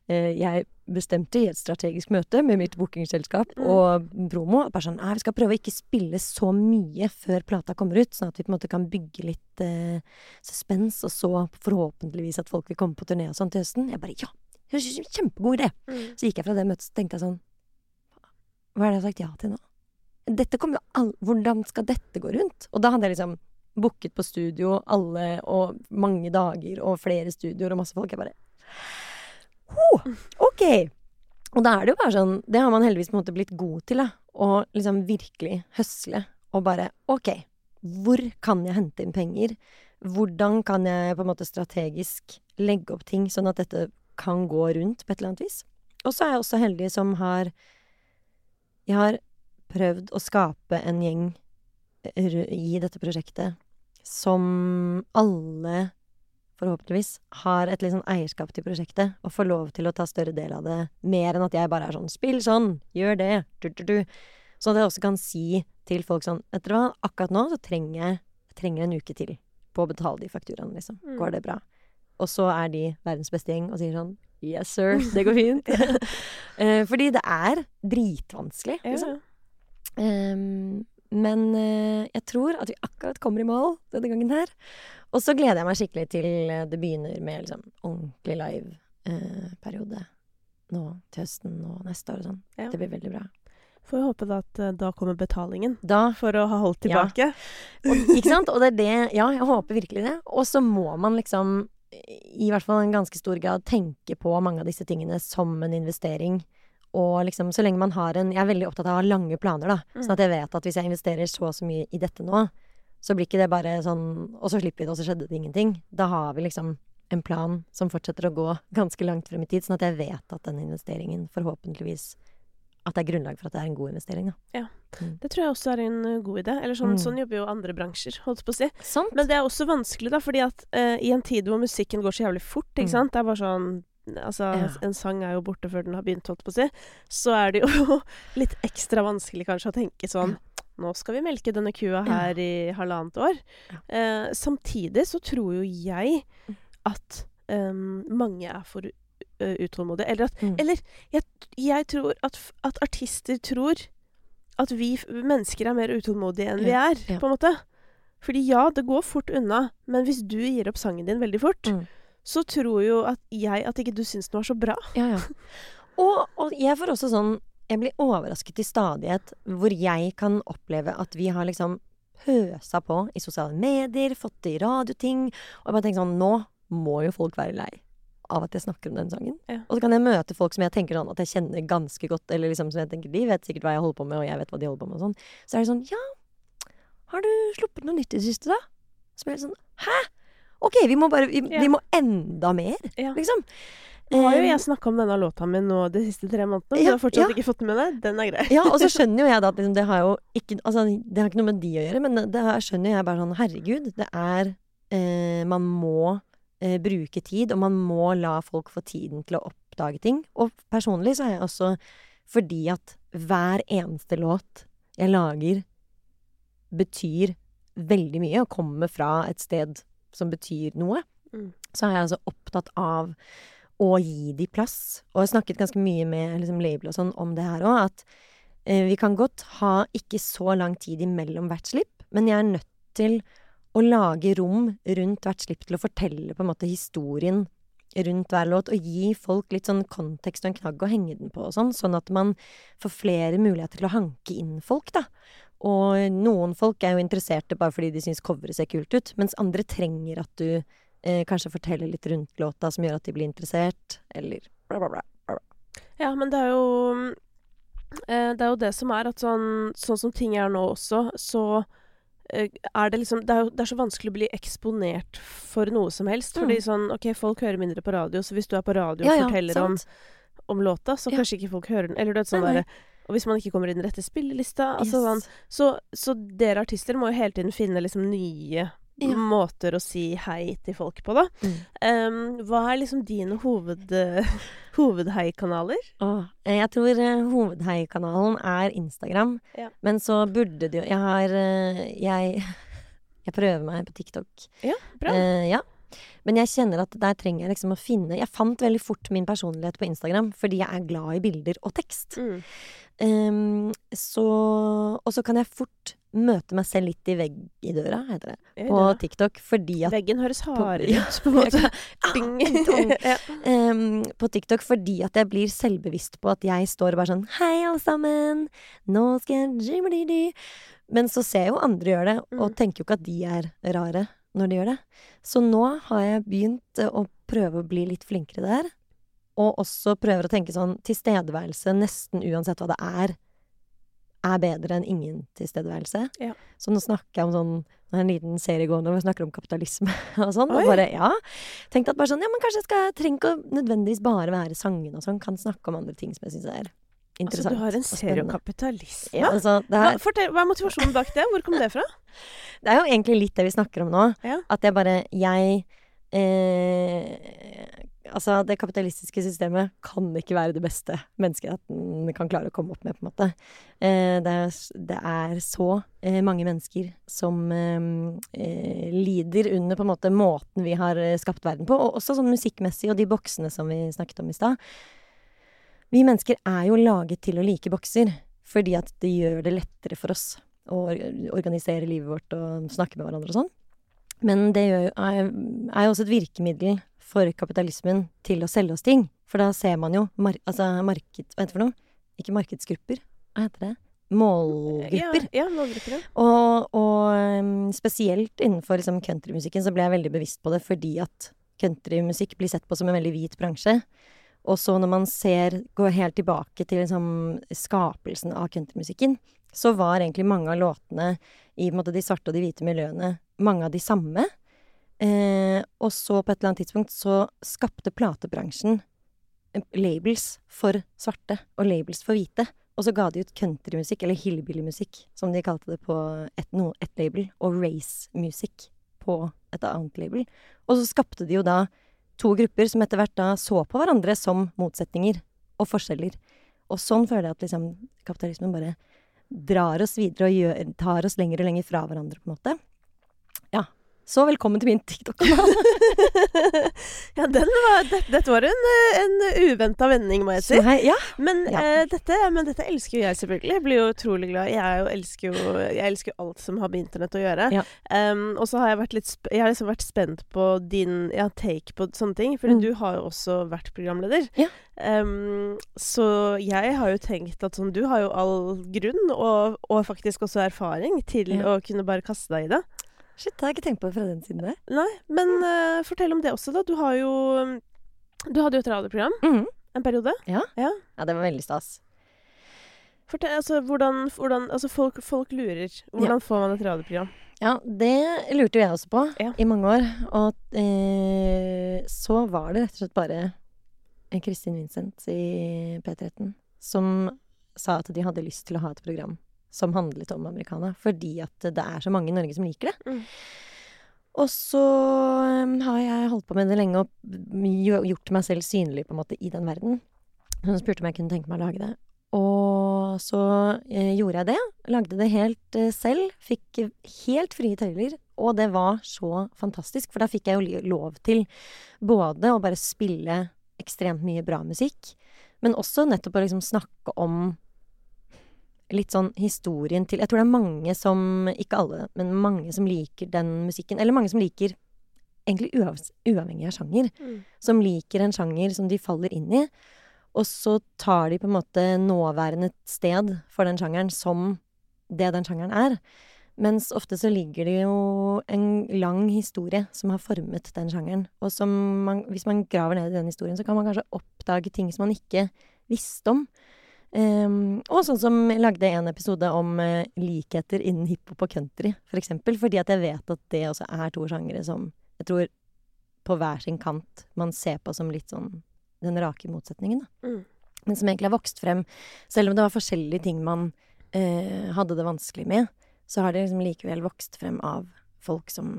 eh, jeg bestemte i et strategisk møte med mitt bookingselskap Mm. og promo at bare sånn, «Nei, vi skal prøve å ikke spille så mye før plata kommer ut, sånn at vi på en måte kan bygge litt eh, suspens, og så forhåpentligvis at folk vil komme på turné og sånn til høsten. Jeg bare ja, det høres ut kjempegod idé. Mm. Så gikk jeg fra det møtet så tenkte jeg sånn Hva er det jeg har sagt ja til nå? Dette kommer jo all... Hvordan skal dette gå rundt? Og da hadde jeg liksom booket på studio alle og mange dager og flere studioer og masse folk. Jeg bare «Ho, OK! Og da er det jo bare sånn Det har man heldigvis på en måte blitt god til, da. Å liksom virkelig høsle og bare OK, hvor kan jeg hente inn penger? Hvordan kan jeg på en måte strategisk legge opp ting sånn at dette kan gå rundt på et eller annet vis? Og så er jeg også heldig som har Jeg har prøvd å skape en gjeng i dette prosjektet som alle forhåpentligvis har et litt sånn eierskap til prosjektet og får lov til å ta større del av det, mer enn at jeg bare er sånn 'spill sånn, gjør det', du, du, du. Sånn at jeg også kan si til folk sånn 'vet dere hva, akkurat nå så trenger jeg, jeg trenger en uke til på å betale de fakturaene, liksom. Mm. Går det bra? Og så er de verdens beste gjeng og sier sånn 'yes, sir, det går fint'. [LAUGHS] [LAUGHS] Eh, Fordi det er dritvanskelig, liksom. ja. Ehm, men eh, jeg tror at vi akkurat kommer i mål denne gangen her. Og så gleder jeg meg skikkelig til eh, det begynner med liksom ordentlig live-periode nå til høsten og neste år og sånn. Ja. Det blir veldig bra. Får vi håpe da at eh, da kommer betalingen. Da For å ha holdt Ja. tilbake. og, Ikke sant? Og det er det Ja, jeg håper virkelig det. Og så må man liksom i hvert fall en ganske stor grad tenke på mange av disse tingene som en investering. Og liksom, så lenge man har en Jeg er veldig opptatt av å ha lange planer, da. Mm. Sånn at jeg vet at hvis jeg investerer så og så mye i dette nå, så blir ikke det bare sånn Og så slipper vi det, og så skjedde det ingenting. Da har vi liksom en plan som fortsetter å gå ganske langt frem i tid, sånn at jeg vet at den investeringen forhåpentligvis At det er grunnlag for at det er en god investering, da. ja, Det tror jeg også er en eh, god idé. Eller sånn, Mm. sånn jobber jo andre bransjer, holdt på å si. Sant? Men det er også vanskelig, da, fordi at uh, i en tid hvor musikken går så jævlig fort, ikke Mm. sant Det er bare sånn Altså, Ja. en sang er jo borte før den har begynt, holdt på å si. Så er det jo [LAUGHS] litt ekstra vanskelig kanskje å tenke sånn Nå skal vi melke denne kua her i halvannet år. Eh, samtidig så tror jo jeg Mm. at um, mange er for utålmodige. Eller at Mm. Eller jeg, jeg tror at, at artister tror at vi mennesker er mer utålmodige enn vi er, ja. på en måte. Fordi ja, det går fort unna, men hvis du gir opp sangen din veldig fort, Mm. Så tror jo at jeg at ikke du syns den var så bra. Ja, ja. [LAUGHS] Og, og jeg får også sånn Jeg blir overrasket i stadighet hvor jeg kan oppleve at vi har liksom pøsa på i sosiale medier, fått i radioting, og jeg bare tenker sånn Nå må jo folk være lei av at jeg snakker om den sangen. Ja. Og så kan jeg møte folk som jeg tenker sånn at jeg kjenner ganske godt, eller liksom som jeg tenker de vet sikkert hva jeg holder på med, og jeg vet hva de holder på med, og sånn. Så er det sånn Ja, har du sluppet noe nytt i det siste, da? Så blir jeg sånn Hæ? Ok, vi må bare Vi, Ja. vi må enda mer, Ja. liksom. Nå har jo Um, jeg snakka om denne låta mi nå de siste tre månedene, men Ja, du har fortsatt ikke fått med deg. Den er grei. Ja, og så [LAUGHS] skjønner jo jeg da at liksom, det har jo ikke Altså, det har ikke noe med de å gjøre, men det her skjønner jeg bare sånn Herregud, det er eh, Man må eh, bruke tid, og man må la folk få tiden til å oppdage ting. Og personlig så er jeg også Fordi at hver eneste låt jeg lager, betyr veldig mye, og kommer fra et sted som betyr noe. Mm. Så er jeg altså opptatt av å gi de plass. Og jeg har snakket ganske mye med liksom, label og sånn om det her òg, at eh, vi kan godt ha ikke så lang tid imellom hvert slipp, men jeg er nødt til å lage rom rundt hvert slipp til å fortelle på en måte historien rundt hver låt, og gi folk litt sånn kontekst og en knagg å henge den på og sånn, sånn at man får flere muligheter til å hanke inn folk, da. Og noen folk er jo interesserte bare fordi de syns coveret ser kult ut, mens andre trenger at du eh, kanskje forteller litt rundt låta som gjør at de blir interessert, eller bla, bla, bla. Ja, men det er jo eh, Det er jo det som er at sånn, sånn som ting er nå også, så eh, er det liksom det er, det er så vanskelig å bli eksponert for noe som helst. Fordi Mm. sånn OK, folk hører mindre på radio, så hvis du er på radio og Ja, ja, forteller om, sant. om låta, så Ja. kanskje ikke folk hører den. Eller du vet sånn derre Og hvis man ikke kommer i den rette spillelista altså sånn, så, så dere artister må jo hele tiden finne liksom nye Ja. måter å si hei til folk på, da. Mm. Um, hva er liksom dine hoved, [LAUGHS] hovedheikanaler? Eh, jeg tror eh, hovedheikanalen er Instagram. Ja. Men så burde det jo Jeg har eh, jeg, [LAUGHS] jeg prøver meg på TikTok. Ja, bra. Ja. Men jeg kjenner at der trenger jeg liksom å finne Jeg fant veldig fort min personlighet på Instagram fordi jeg er glad i bilder og tekst. Mm. Ehm, så Og så kan jeg fort møte meg selv litt i vegg i døra, heter det, Gjør på det. TikTok, fordi at Veggen høres hardere ut, [LAUGHS] på en måte. [LAUGHS] Ah, Ding. tong. ja. um, på TikTok fordi at jeg blir selvbevisst på at jeg står bare sånn Hei, alle sammen! Nå skal jeg. Men så ser jeg jo andre gjøre det, og Mm. tenker jo ikke at de er rare når de gjør det. Så nå har jeg begynt eh, å prøve å bli litt flinkere der. Og også prøver å tenke sånn tilstedeværelse nesten uansett hva det er, er bedre enn ingen tilstedeværelse. Ja. Så nå snakker jeg om sånn det er en liten serie gående hvor vi snakker om kapitalisme [LAUGHS] og sånn. Oi. Og bare, ja. Tenkte at bare sånn, ja, men kanskje jeg skal, trenger ikke å nødvendigvis bare være sangen og sånn. Kan snakke om andre ting som jeg syns er interessant. Altså, du har en serie om kapitalisme? Ja, altså, hva, fortell, hva er motivasjonen bak det? Hvor kom det fra? [LAUGHS] det er jo egentlig litt det vi snakker om nå. Ja. At jeg bare Jeg eh, Altså, det kapitalistiske systemet kan ikke være det beste menneskeheten kan klare å komme opp med, på en måte. Eh, det, er, det er så eh, mange mennesker som eh, eh, lider under på en måte måten vi har skapt verden på, og også sånn musikkmessig, og de boksene som vi snakket om i stad. Vi mennesker er jo laget til å like bokser, fordi at det gjør det lettere for oss å organisere livet vårt og snakke med hverandre og sånn. Men det er jo også et virkemiddel for kapitalismen til å selge oss ting. For da ser man jo mar altså marked... Hva heter det for noe? Ikke markedsgrupper. Hva heter det? Målgrupper. Ja, ja målgrupper, ja. Og, og um, spesielt innenfor liksom, countrymusikken så ble jeg veldig bevisst på det fordi at countrymusikk blir sett på som en veldig hvit bransje. Og så når man ser, går helt tilbake til liksom, skapelsen av countrymusikken, så var egentlig mange av låtene i måte, de svarte og de hvite miljøene mange av de samme. Eh, og så på et eller annet tidspunkt så skapte platebransjen eh, labels for svarte og labels for hvite. Og så ga de ut countrymusikk, eller hillbillymusikk, som de kalte det på et, no, et label, og racemusikk på et annet label. Og så skapte de jo da to grupper som etter hvert da så på hverandre som motsetninger og forskjeller. Og sånn føler jeg at liksom kapitalismen bare drar oss videre og gjør, tar oss lenger og lenger fra hverandre, på en måte. Så velkommen til min TikTok-kanal. [LAUGHS] ja, var, det, dette var en, en uventa vending, må jeg si. Hei, ja. Men, Ja. eh, dette, men dette elsker jo jeg selvfølgelig. Jeg blir jo utrolig glad. Jeg, jo, elsker jo, jeg elsker jo alt som har med internett å gjøre. Ja. Um, og så har jeg vært litt jeg har liksom vært spent på din ja, take på sånne ting. Fordi Mm. du har jo også vært programleder. Ja. Em, så jeg har jo tenkt at sånn, du har jo all grunn, og, og faktisk også erfaring, til å kunne bare kaste deg i det. Shit, det har jeg ikke tenkt på fra den siden der. Nei, men uh, fortell om det også, da. Du har jo Du hadde jo et radioprogram Mhm. en periode. Ja, det var veldig stas. Fortell, altså, hvordan, hvordan altså, folk, folk lurer. Hvordan får man et radioprogram? Ja, det lurte jo jeg også på Ja. i mange år. Og eh, så var det rett og slett bare Kristin Vincent i P13 som sa at de hadde lyst til å ha et program som handlet om americana, fordi at det er så mange i Norge som liker det. Mm. Og så eh, har jeg holdt på med det lenge og gjort meg selv synlig på en måte i den verden. Hun spurte om jeg kunne tenke meg å lage det. Og så eh, gjorde jeg det. Lagde det helt eh, selv. Fikk helt frie tøyler. Og det var så fantastisk, for da fikk jeg jo lov til både å bare spille ekstremt mye bra musikk, men også nettopp å liksom snakke om litt sånn historien til Jeg tror det er mange som, ikke alle, men mange som liker den musikken. Eller mange som liker egentlig uavhengig av sjanger. Mm. Som liker en sjanger som de faller inn i. Og så tar de på en måte nåværende sted for den sjangeren som det den sjangeren er. Mens ofte så ligger det jo en lang historie som har formet den sjangeren. Og som man, hvis man graver ned i den historien, så kan man kanskje oppdage ting som man ikke visste om. Um, og sånn som jeg lagde en episode om uh, likheter innen hiphop og country, for eksempel. Fordi at jeg vet at det også er to sjangere som jeg tror på hver sin kant man ser på som litt sånn den rake motsetningen, da. Mm. Men som egentlig har vokst frem. Selv om det var forskjellige ting man uh, hadde det vanskelig med, så har det liksom likevel vokst frem av folk som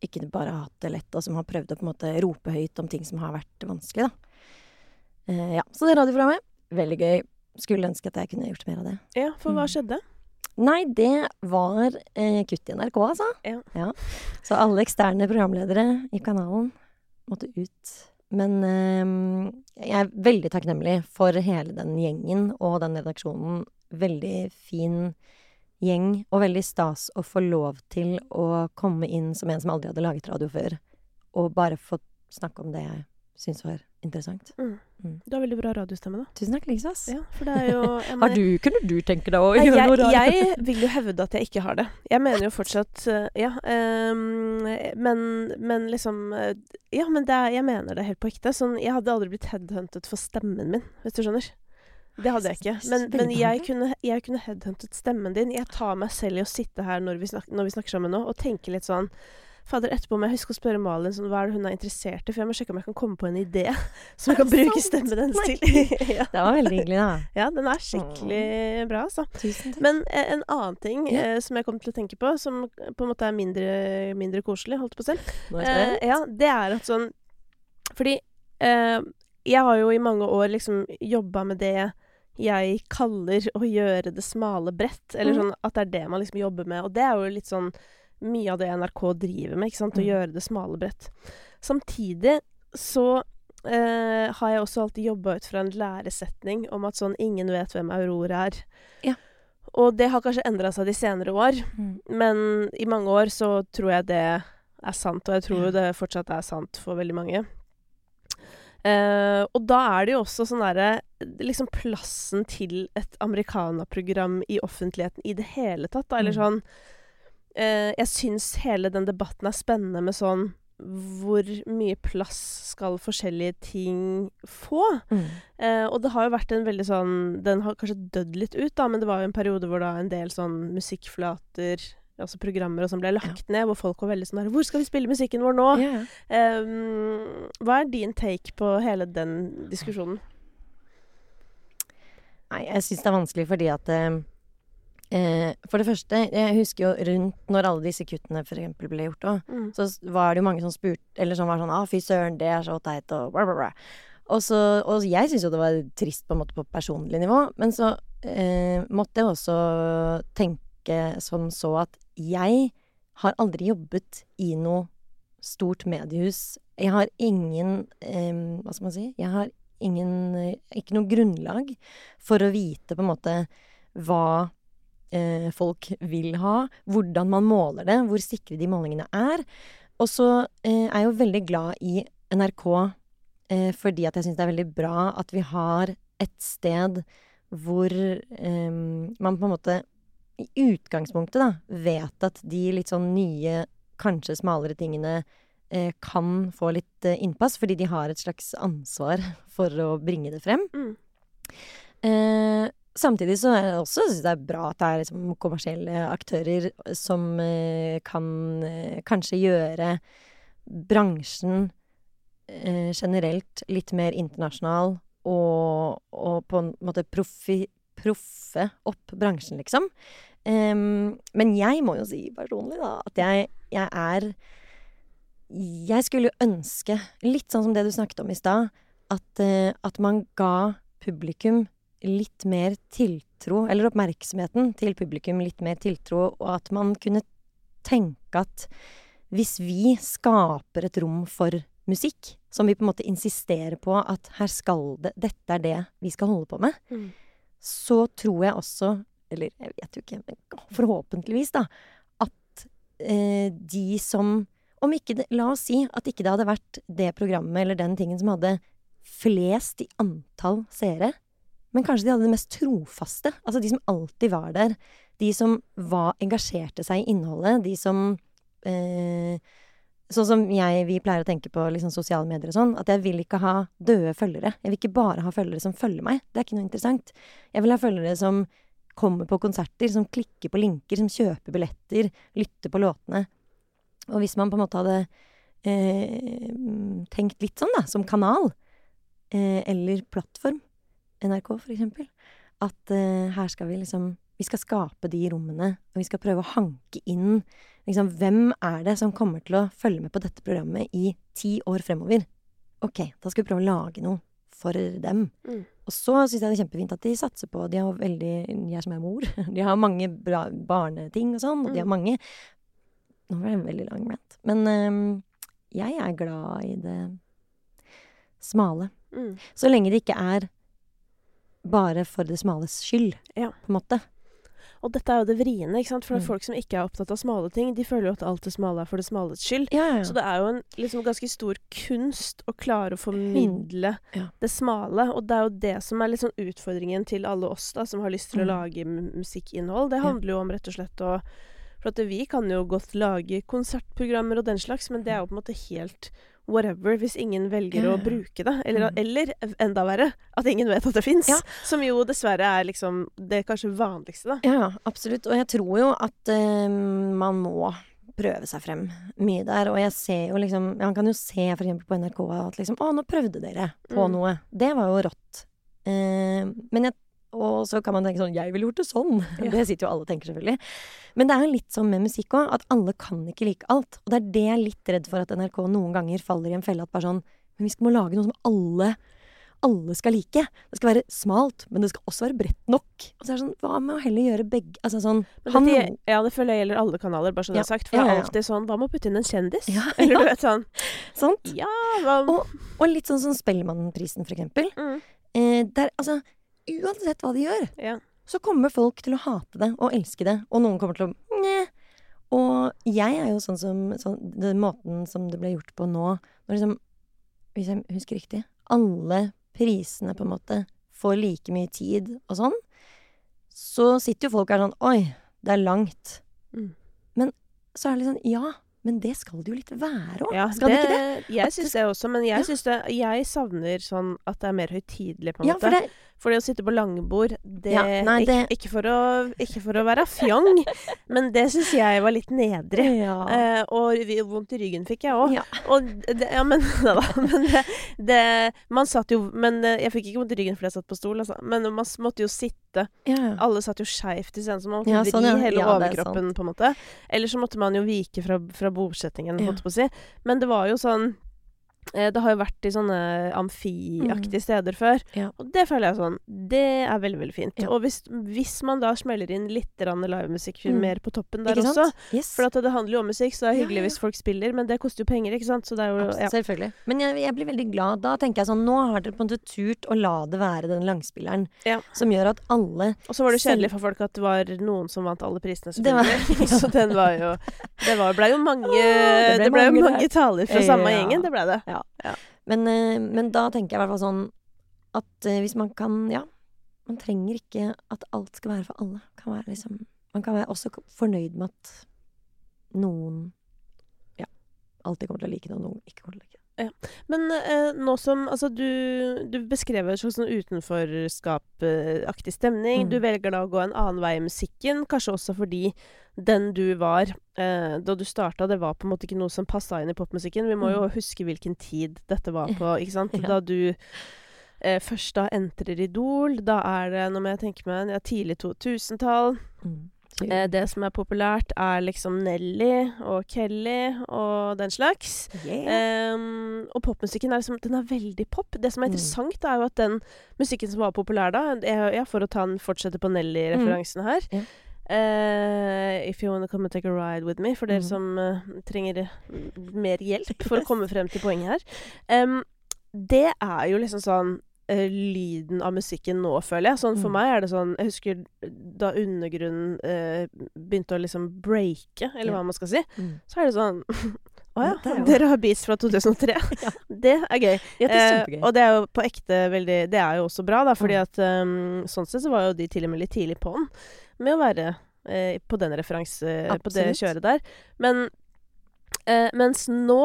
ikke bare har hatt det lett, og som har prøvd å på en måte rope høyt om ting som har vært vanskelig, da. Uh, ja, så det radioprogrammet, veldig gøy. Skulle ønske at jeg kunne gjort mer av det. Ja, for hva mm. skjedde? Nei, det var eh, kutt i NRK, altså. Ja. ja. Så alle eksterne programledere i kanalen måtte ut. Men eh, jeg er veldig takknemlig for hele den gjengen og den redaksjonen. Veldig fin gjeng, og veldig stas å få lov til å komme inn som en som aldri hadde laget radio før, og bare få snakke om det jeg syns var interessant. Mm. Mm. Du har veldig bra radiostemme, da. Tusen takk, Lisas. Ja, det jo [LAUGHS] har du, Kunne du tenke deg å gjøre jeg, noe radio? Jeg vil jo hevde at jeg ikke har det. Jeg mener jo fortsatt uh, [LAUGHS] Ja. Um, men, men, liksom uh, Ja, men er, jeg mener det helt på ekte. Sånn, jeg hadde aldri blitt headhuntet for stemmen min, hvis du skjønner. Det hadde jeg ikke. Men, men jeg, kunne, jeg kunne headhuntet stemmen din. Jeg tar meg selv i å sitte her når vi, snakker, når vi snakker sammen nå, og tenke litt sånn Fader, etterpå må jeg huske å spørre Malin sånn, hva er det hun er interessert i, for jeg må sjekke om jeg kan komme på en idé [LAUGHS] som jeg kan bruke stemmen hennes til. [LAUGHS] ja. Det var veldig hyggelig, da. Ja, den er skikkelig bra, altså. Tusen takk. Men eh, en annen ting eh, som jeg kom til å tenke på, som på en måte er mindre, mindre koselig, holdt på å si, eh, ja, det er at sånn Fordi eh, jeg har jo i mange år liksom jobba med det jeg kaller å gjøre det smale bredt, eller mm. sånn at det er det man liksom jobber med, og det er jo litt sånn mye av det NRK driver med, ikke sant, å mm. gjøre det smale bredt. Samtidig så eh, har jeg også alltid jobba ut fra en læresetning om at sånn ingen vet hvem Aurora er. Ja. Og det har kanskje endra seg de senere år, mm. men i mange år så tror jeg det er sant, og jeg tror jo det fortsatt er sant for veldig mange. Eh, og da er det jo også sånn derre Liksom plassen til et americana-program i offentligheten i det hele tatt, da, eller mm. sånn Jeg syns hele den debatten er spennende med sånn hvor mye plass skal forskjellige ting få? Mm. Eh, og det har jo vært en veldig sånn Den har kanskje dødd litt ut, da, men det var jo en periode hvor da en del sånn musikkflater Altså programmer og sånn ble lagt ja. ned, hvor folk var veldig sånn der 'Hvor skal vi spille musikken vår nå?' Yeah. Um, hva er din take på hele den diskusjonen? Nei, jeg syns det er vanskelig fordi at uh, Eh, for det første, jeg husker jo rundt når alle disse kuttene for eksempel ble gjort òg, mm. så var det jo mange som spurte Eller som var sånn 'Å, fy søren, det er så teit', og bla, bla, bla. Og, så, og jeg syns jo det var trist på en måte på personlig nivå, men så eh, måtte jeg også tenke som så at jeg har aldri jobbet i noe stort mediehus. Jeg har ingen eh, Hva skal man si? Jeg har ingen Ikke noe grunnlag for å vite på en måte hva eh, folk vil ha, hvordan man måler det, hvor sikre de målingene er. Og så eh, er jeg jo veldig glad i NRK eh, fordi at jeg syns det er veldig bra at vi har et sted hvor eh, man på en måte i utgangspunktet da, vet at de litt sånn nye, kanskje smalere tingene eh, kan få litt eh, innpass, fordi de har et slags ansvar [LAUGHS] for å bringe det frem. Mm. Eh, Samtidig så er det også synes det er bra at det er liksom kommersielle aktører som eh, kan eh, kanskje gjøre bransjen eh, generelt litt mer internasjonal og, og på en måte profi, proffe opp bransjen, liksom. Um, men jeg må jo si personlig, da, at jeg, jeg er Jeg skulle ønske, litt sånn som det du snakket om i stad, at, at man ga publikum litt mer tiltro, eller oppmerksomheten til publikum litt mer tiltro, og at man kunne tenke at hvis vi skaper et rom for musikk, som vi på en måte insisterer på at her skal det Dette er det vi skal holde på med, Mm. så tror jeg også, eller jeg vet jo ikke, men forhåpentligvis, da, at eh, de som Om ikke det La oss si at ikke det hadde vært det programmet eller den tingen som hadde flest i antall seere, men kanskje de hadde det mest trofaste. Altså de som alltid var der. De som var, engasjerte seg i innholdet. De som eh, Sånn som jeg, vi pleier å tenke på liksom sosiale medier og sånn, at jeg vil ikke ha døde følgere. Jeg vil ikke bare ha følgere som følger meg. Det er ikke noe interessant. Jeg vil ha følgere som kommer på konserter, som klikker på linker, som kjøper billetter, lytter på låtene. Og hvis man på en måte hadde eh, tenkt litt sånn, da, som kanal, eh, eller plattform, NRK for eksempel, at uh, her skal vi liksom Vi skal skape de rommene, og vi skal prøve å hanke inn liksom Hvem er det som kommer til å følge med på dette programmet i ti år fremover? Ok, da skal vi prøve å lage noe for dem. Mm. Og så syns jeg det er kjempefint at de satser på De har veldig Jeg som er mor, [LAUGHS] de har mange bra barneting og sånn, og de har Mm. mange Nå ble det en veldig lang rant. Men øhm, jeg er glad i det smale. Mm. Så lenge det ikke er bare for det smales skyld, Ja. på en måte. Og dette er jo det vriene, ikke sant. For Mm. folk som ikke er opptatt av smale ting, de føler jo at alt det smale er for det smales skyld. Ja, ja, Så det er jo en liksom ganske stor kunst å klare å formidle Ja. det smale. Og det er jo det som er sånn utfordringen til alle oss da, som har lyst til å Mm. lage musikkinnhold. Det Ja. handler jo om rett og slett å For at vi kan jo godt lage konsertprogrammer og den slags, men det er jo på en måte helt whatever hvis ingen velger å bruke det. Eller, Mm. eller enda verre, at ingen vet at det fins. Ja. Som jo dessverre er liksom det kanskje vanligste, da. Ja, absolutt. Og jeg tror jo at uh, man må prøve seg frem mye der. Og jeg ser jo liksom Man kan jo se eksempel på NRK at liksom Å, nå prøvde dere på Mm. noe. Det var jo rått. Uh, men jeg Og så kan man tenke sånn Jeg ville gjort det sånn. [LAUGHS] Ja. Det sitter jo alle og tenker, selvfølgelig. Men det er jo litt sånn med musikk òg, at alle kan ikke like alt. Og det er det jeg er litt redd for at NRK noen ganger faller i en felle at bare sånn Men vi skal må lage noe som alle alle skal like. Det skal være smalt, men det skal også være bredt nok. Og så er det sånn, hva med å heller gjøre begge Altså sånn han, det, ja, det føler jeg gjelder alle kanaler, bare så det Ja. er sagt. For det ja, er ja. alltid sånn Hva med å putte inn en kjendis? [LAUGHS] Eller du vet sånn Sant? Ja, hva Og, og litt sånn som Spellemannprisen, for eksempel. mm, Eh, der, altså, uansett hva de gjør, Ja. så kommer folk til å hate det og elske det. Og noen kommer til å Nye. Og jeg er jo sånn som sånn, Den måten som det ble gjort på nå når liksom, Hvis jeg husker riktig Alle prisene på en måte får like mye tid og sånn. Så sitter jo folk her sånn Oi, det er langt. Mm. Men så er det litt sånn Ja, men det skal det jo litt være òg. ja skal det, ikke det? Jeg syns det det også, men jeg ja. det Jeg savner sånn at det er mer høytidelig, på en Ja, måte. for det For det å sitte på langbord, det, Ja, nei, det- ikke, ikke, for å, ikke for å være fjong, [LAUGHS] men det syns jeg var litt nedrig. Ja. Eh, og vi- vondt i ryggen fikk jeg òg. Ja. Og det, ja, men [LAUGHS] da, men det, det Man satt jo Men eh, jeg fikk ikke vondt i ryggen fordi jeg satt på stol, altså. Men man måtte jo sitte. ja. Alle satt jo skeivt i scenen, så man måtte Ja, vri sånn, ja. hele er overkroppen, på en måte. Eller så måtte man jo vike fra, fra bordsettingen, holdt jeg på å si. Men det var jo sånn det har jo vært i sånne amfiaktige steder før. Mm. Ja. Og det føler jeg sånn Det er veldig, veldig fint. Ja. Og hvis, hvis man da smeller inn litt livemusikk Mm. mer på toppen der også? Yes. For at det handler jo om musikk, så det er hyggelig ja. hvis folk spiller, men det koster jo penger, ikke sant? Så det er jo Absolutt, ja. Selvfølgelig. Men jeg, jeg blir veldig glad. Da tenker jeg sånn Nå har dere på en måte turt å la det være den langspilleren som gjør at alle Og så var det kjedelig for folk at det var noen som vant alle prisene, selvfølgelig. [LAUGHS] var- så den var jo Det var, ble jo mange det ble Det ble jo mange mange taler fra samme gjengen, det ble det. Men, eh, men da tenker jeg i hvert fall sånn at eh, hvis man kan Ja, man trenger ikke at alt skal være for alle. Kan være liksom, man kan være også fornøyd med at noen ja, alltid kommer til å like det, og noen ikke kommer til å like det. Men eh, nå som Altså, du, du beskrev en slags sånn utenforskapaktig stemning. Mm. Du velger da å gå en annen vei i musikken, kanskje også fordi den du var eh, da du starta, det var på en måte ikke noe som passa inn i popmusikken. Vi må jo huske hvilken tid dette var på, ikke sant? Mm. [LAUGHS] Ja. Da du eh, først da entrer Idol, da er det, noe med jeg tenke meg, ja, tidlig 2000-tall. Mm. Eh, det som er populært, er liksom Nelly og Kelly og den slags. yeah. Um, og popmusikken er liksom Den er veldig pop. Det som er Mm. interessant, er jo at den musikken som var populær da ja, For å ta en fortsette på Nelly-referansen her Mm. Yeah. Uh, If you wanna come and take a ride with me, for dere Mhm. som uh, trenger mm, mer hjelp for å [LAUGHS] komme frem til poenget her. Um, det er jo liksom sånn eh, lyden av musikken nå, føler jeg. Sånn For Mm. meg er det sånn Jeg husker da undergrunnen uh, begynte å liksom breake, eller Ja. hva man skal si. Mm. Så er det sånn [LAUGHS] Å ja, er dere har beats fra 2003. [LAUGHS] Ja. Det er gøy. Ja, det er Eh, og det er jo på ekte veldig Det er jo også bra, da, fordi Mm. at um, sånn sett så var jo de til og med litt tidlig på den med å være eh, på den referanse På det kjøret der. Men eh, mens nå,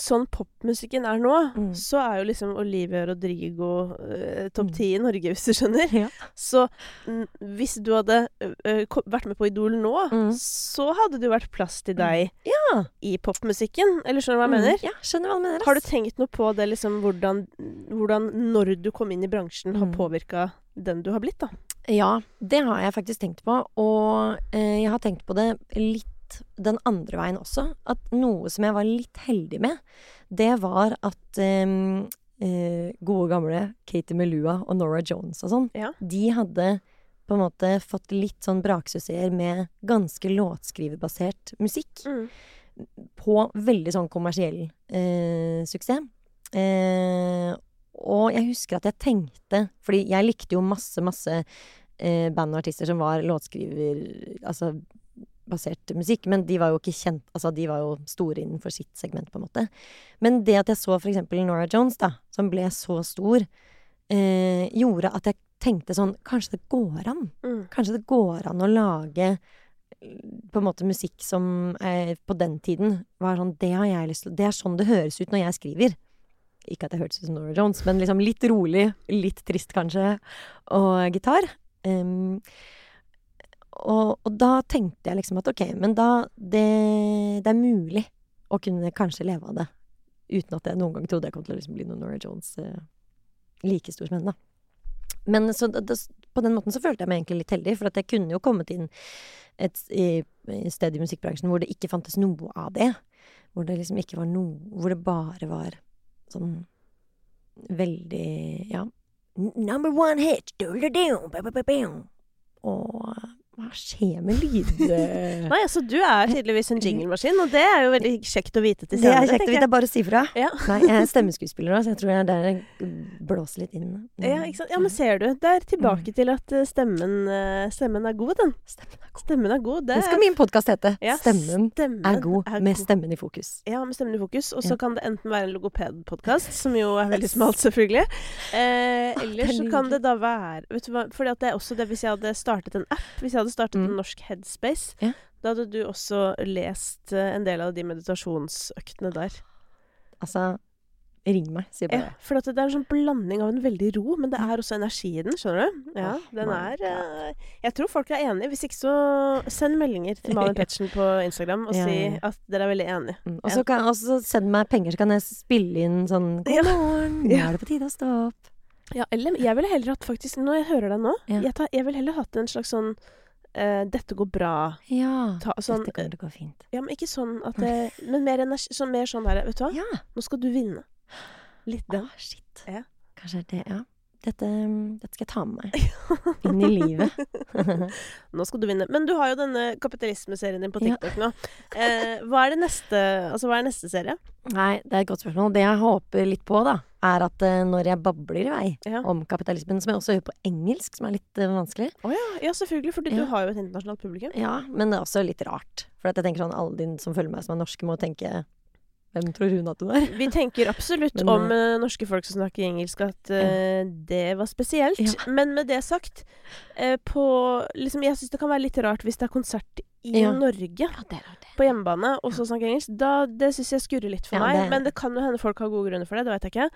sånn popmusikken er nå, Mm. så er jo liksom Olivia Rodrigo eh, topp Mm. ti i Norge, hvis du skjønner. Ja. Så mm, hvis du hadde eh, vært med på Idol nå, Mm. så hadde det jo vært plass til deg Ja. i popmusikken. Eller skjønner du hva jeg mener? Mm. Ja, skjønner hva du mener. Har du tenkt noe på det, liksom hvordan, hvordan når du kom inn i bransjen, har Mm. påvirka den du har blitt, da? Ja, det har jeg faktisk tenkt på. Og eh, jeg har tenkt på det litt den andre veien også. At noe som jeg var litt heldig med, det var at um, uh, gode gamle Katie Melua og Nora Jones og sånn, Ja. de hadde på en måte fått litt sånn braksuksesser med ganske låtskriverbasert musikk. På veldig sånn kommersiell uh, suksess. Uh, og jeg husker at jeg tenkte Fordi jeg likte jo masse, masse band og artister som var låtskriver Altså basert musikk, men de var jo ikke kjent Altså, de var jo store innenfor sitt segment, på en måte. Men det at jeg så for eksempel Nora Jones, da, som ble så stor, eh, gjorde at jeg tenkte sånn Kanskje det går an? Mm. Kanskje det går an å lage eh, på en måte musikk som eh, på den tiden var sånn Det har jeg lyst til Det er sånn det høres ut når jeg skriver. Ikke at jeg hørtes ut som Nora Jones, men liksom litt rolig, litt trist kanskje, og gitar. Em, og, og da tenkte jeg liksom at ok, men da det, det er mulig å kunne kanskje leve av det. Uten at jeg noen gang trodde jeg kom til å liksom bli noen Nora Jones eh, like stor som henne. Men så da, på den måten så følte jeg meg egentlig litt heldig, for at jeg kunne jo kommet inn et i sted i musikkbransjen hvor det ikke fantes noe av det. Hvor det liksom ikke var noe Hvor det bare var sånn veldig Ja. Number one hit. Og hva skjer med lyd... [LAUGHS] Nei, altså du er tydeligvis en jinglemaskin, og det er jo veldig kjekt å vite til Det er kjekt å vite. Det er bare å si fra. Ja. Nei, jeg er stemmeskuespiller òg, så jeg tror jeg der blåser litt inn. [LAUGHS] Ja, ikke sant? ja, men ser du. Det er tilbake til at eh, stemmen, eh, stemmen er god, den. Stemmen er god. Stemmen er god. Det er- skal min podkast hete. Ja, Stemmen stemmen er god med stemmen i fokus. Ja, med stemmen i fokus. Og så Ja. kan det enten være en logopedpodkast, som jo er veldig smalt, selvfølgelig. Eh, [LAUGHS] eller er så kan det da være Vet du hva, fordi at det er også det hvis jeg hadde startet en app, hvis jeg hadde startet Mm. en norsk Headspace, Ja. da hadde du også lest eh, en del av de meditasjonsøktene der. Altså, ring meg, sier Ja, bare. for at det er en sånn blanding av en veldig ro, men det er også energi i den, skjønner du? Ja, den er eh, Jeg tror folk er enige. Hvis ikke så send meldinger til [LAUGHS] Malin Pettersen på Instagram og si ja, ja. at dere er veldig enige. Mm. Og så kan send meg penger, så kan jeg spille inn sånn [LAUGHS] God morgen, [LAUGHS] nå er det på tide å stå opp. Ja, eller jeg ville heller hatt faktisk, når jeg hører deg nå, jeg, tar, jeg ville heller hatt en slags sånn eh, 'dette går bra' Ja. ta, sånn, Dette kommer til å gå fint. Ja, men ikke sånn at det Men mer, energi, sånn, mer sånn der Vet du hva, Ja. nå skal du vinne. Litt den. Ah, shit. Ja. Kanskje det, ja. Dette, dette skal jeg ta med meg [LAUGHS] inn i livet. [LAUGHS] Nå skal du vinne. Men du har jo denne kapitalismeserien din på Ja. TikTok nå. Eh, hva er det neste Altså, hva er neste serie? Nei, det er et godt spørsmål. Det jeg håper litt på, da, er at eh, når jeg babler i vei Ja. om kapitalismen, som jeg også gjør på engelsk, som er litt uh, vanskelig Å ja, ja, selvfølgelig, fordi Ja. du har jo et internasjonalt publikum. Ja, men det er også litt rart. For at jeg tenker sånn, alle de som følger meg som er norske, må tenke Hvem tror hun at hun er? Vi tenker absolutt Men, om uh, norske folk som snakker engelsk, at eh, det var spesielt. Men med det sagt, på liksom, Jeg syns det kan være litt rart hvis det er konsert i Ja. Norge. Ja, det det. på hjemmebane og så snakke engelsk, da, det syns jeg skurrer litt for Ja, meg. det- Men det kan jo hende folk har gode grunner for det, det vet jeg ikke.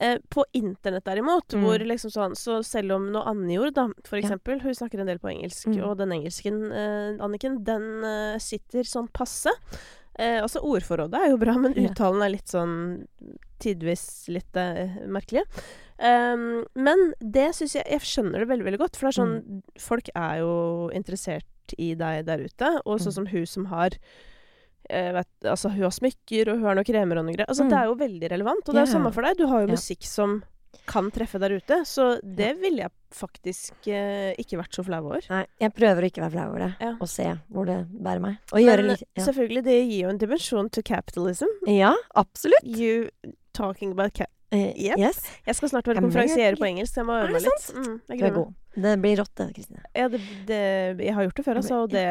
Eh, på internett derimot, Mm. hvor liksom sånn Så selv om noe Annejord, da, for eksempel, hun snakker en del på engelsk, Mm. og den engelsken, eh, Anniken, den eh, sitter sånn passe. Eh, altså ordforrådet er jo bra, men uttalen er litt sånn tidvis litt eh, merkelig. Um, men det syns jeg Jeg skjønner det veldig, veldig godt, for det er sånn Mm. Folk er jo interessert i deg der ute. Og sånn Mm. som hun som har eh, vet, altså Hun har smykker, og hun har noen kremer og noe greier. Altså, Mm. Det er jo veldig relevant. Og det er jo samme for deg. Du har jo Ja. musikk som kan treffe der ute. Så det ville jeg faktisk eh, ikke vært så flau over. Nei, jeg prøver å ikke være flau over det, Ja. og se hvor det bærer meg. Og Men litt ja. selvfølgelig, det gir jo en dimensjon til capitalism. ja, absolutt. You talking about ca Eh, Yep. Yes. Jeg skal snart være konferansiere konferansier på engelsk, så jeg må øve det meg litt. Mm, jeg Du er god. Det blir rått, det, Kristine. Ja, det, det, jeg har gjort det før, altså. Og det,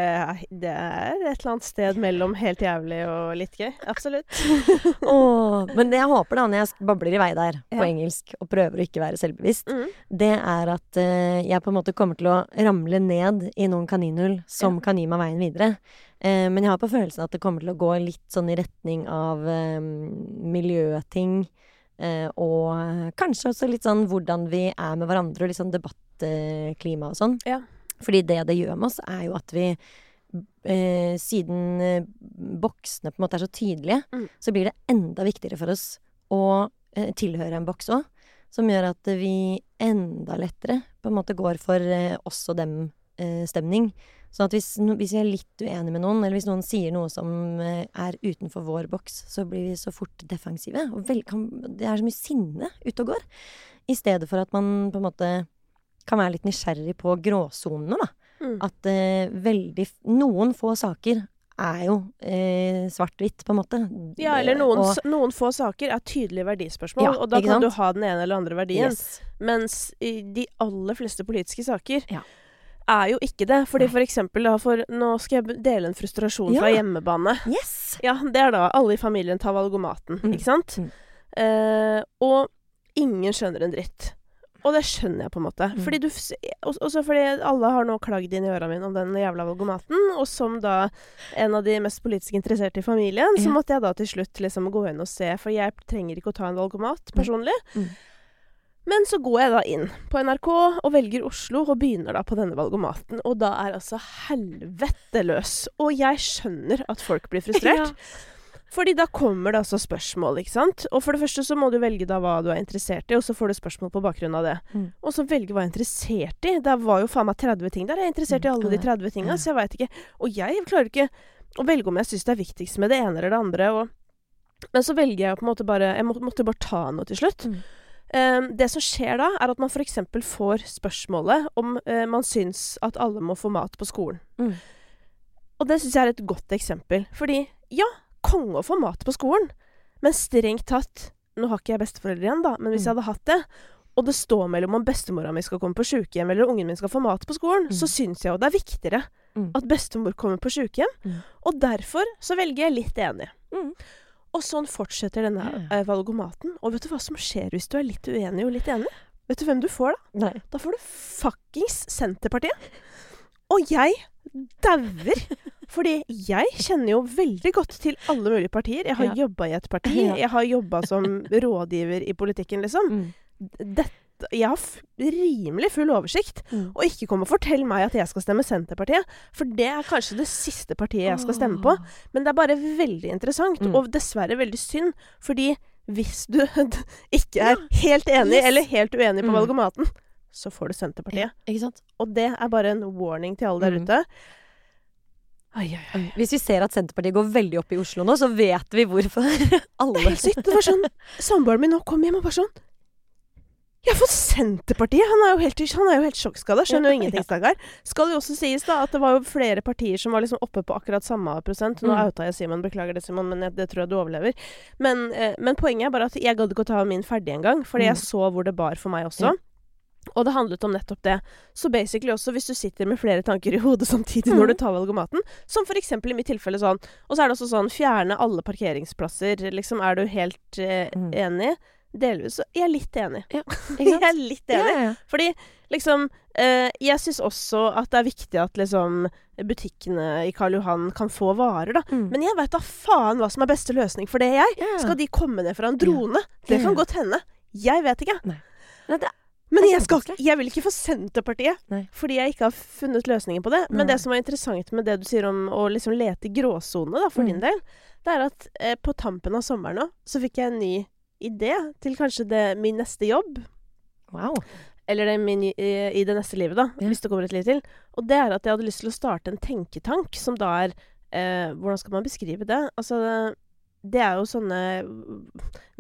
det er et eller annet sted mellom helt jævlig og litt gøy. Absolutt. [LAUGHS] oh, men det jeg håper, da, når jeg babler i vei der på Ja. engelsk og prøver å ikke være selvbevisst, Mm. det er at uh, jeg på en måte kommer til å ramle ned i noen kaninhull som kan gi meg veien videre. Uh, men jeg har på følelsen at det kommer til å gå litt sånn i retning av eh, miljøting. Eh, og kanskje også litt sånn hvordan vi er med hverandre, og litt sånn debattklima og sånn. Ja. Fordi det det gjør med oss, er jo at vi eh, Siden eh, boksene på en måte er så tydelige, Mm. så blir det enda viktigere for oss å eh, tilhøre en boks òg. Som gjør at vi enda lettere på en måte går for eh, oss og dem-stemning. Sånn at hvis, hvis vi er litt uenige med noen, eller hvis noen sier noe som eh, er utenfor vår boks, så blir vi så fort defensive. Og vel, kan, det er så mye sinne ute og går. I stedet for at man på en måte kan være litt nysgjerrig på gråsonene, da. Mm. At eh, veldig Noen få saker er jo eh, svart-hvitt, på en måte. Ja, eller noen, Og- noen få saker er tydelige verdispørsmål, Ja, og da kan sant? du ha den ene eller andre verdien. Yes. Mens i de aller fleste politiske saker Ja. Er jo ikke det. Fordi for eksempel da, for Nå skal jeg dele en frustrasjon fra Ja. hjemmebane. yes. Ja, det er da alle i familien tar valgomaten, Mm. ikke sant? Mm. Eh, og ingen skjønner en dritt. Og det skjønner jeg på en måte. Mm. Fordi du Også fordi alle har nå klagd inn i øra mine om den jævla valgomaten. Og som da en av de mest politisk interesserte i familien, så måtte jeg da til slutt liksom gå inn og se, for jeg trenger ikke å ta en valgomat personlig. Mm. Men så går jeg da inn på NRK og velger Oslo og begynner da på denne valgomaten. Og da er altså helvete løs. Og jeg skjønner at folk blir [LAUGHS] frustrert. Fordi da kommer det altså spørsmål, ikke sant. Og for det første så må du velge da hva du er interessert i, og så får du spørsmål på bakgrunn av det. Mm. Og så velge hva jeg er interessert i. Det var jo faen meg 30 ting der. Jeg er interessert i Mm, alle de 30 tinga, så jeg veit ikke. Og jeg klarer ikke å velge om jeg syns det er viktigst med det ene eller det andre. Og men så velger jeg på en måte bare Jeg må, måtte bare ta noe til slutt. Mm. Eh, det som skjer da, er at man f.eks. får spørsmålet om eh, man syns at alle må få mat på skolen. Mm. Og det syns jeg er et godt eksempel. Fordi ja, konge å få mat på skolen, men strengt tatt Nå har ikke jeg besteforeldre igjen, da, men hvis jeg Mm. hadde hatt det, og det står mellom om bestemora mi skal komme på sjukehjem eller ungen min skal få mat på skolen, Mm. så syns jeg jo det er viktigere Mm. at bestemor kommer på sjukehjem. Mm. Og derfor så velger jeg litt enig. Og sånn fortsetter denne eh, valgomaten. Og vet du hva som skjer hvis du er litt uenig og litt enig? Vet du hvem du får da? Nei. Da får du fuckings Senterpartiet. Og jeg dauer. Fordi jeg kjenner jo veldig godt til alle mulige partier. Jeg har Ja. jobba i et parti. [LAUGHS] Jeg har jobba som rådgiver i politikken, liksom. Mm. Dette, jeg har f rimelig full oversikt. Mm. Og ikke kom og fortell meg at jeg skal stemme Senterpartiet. For det er kanskje det siste partiet jeg skal stemme på. Men det er bare veldig interessant, Mm. og dessverre veldig synd. Fordi hvis du [LAUGHS] ikke er helt enig Yes. eller helt uenig på Mm. valgomaten, så får du Senterpartiet. Ikke sant? Og det er bare en warning til alle der Mm. ute. Ai, ai, ai. Hvis vi ser at Senterpartiet går veldig opp i Oslo nå, så vet vi hvorfor. Det er helt sykt. Det var sånn [LAUGHS] Samboeren min nå kom hjem og bare sånn Jeg for Senterpartiet! Han er jo helt, han helt sjokkskada. Skjønner jo ingenting, ja. stakkar. Skal jo også sies da at det var jo flere partier som var liksom oppe på akkurat samme prosent. Nå Mm. outa jeg Simon, beklager det, Simon, men jeg, det tror jeg du overlever. Men, eh, men poenget er bare at jeg gadd ikke å ta min ferdig engang, fordi jeg Mm. så hvor det bar for meg også. Ja. Og det handlet om nettopp det. Så basically også, hvis du sitter med flere tanker i hodet samtidig Mm. når du tar valgomaten, som eksempel i mitt tilfelle sånn Og så er det også sånn fjerne alle parkeringsplasser. Liksom, er du helt eh, Mm. enig? Delvis så jeg er litt enig. [LAUGHS] Ikke Jeg er litt enig. ja, ja. Fordi liksom eh, Jeg syns også at det er viktig at liksom butikkene i Karl Johan kan få varer, da. Mm. Men jeg veit da faen hva som er beste løsning for det, jeg. Ja. Skal de komme ned fra en drone? Det Ja. kan godt hende. Jeg vet ikke. Nei, det, Men er jeg, skal, jeg vil ikke få Senterpartiet, Nei. fordi jeg ikke har funnet løsningen på det. Men Nei. det som var interessant med det du sier om å liksom lete i gråsone, for Mm. din del, det er at eh, på tampen av sommeren nå, så fikk jeg en ny idé til kanskje det, min neste jobb. wow. Eller det min, i, i det neste livet, da, Ja. hvis det kommer et liv til. Og det er at jeg hadde lyst til å starte en tenketank, som da er eh, Hvordan skal man beskrive det? Altså, det er jo sånne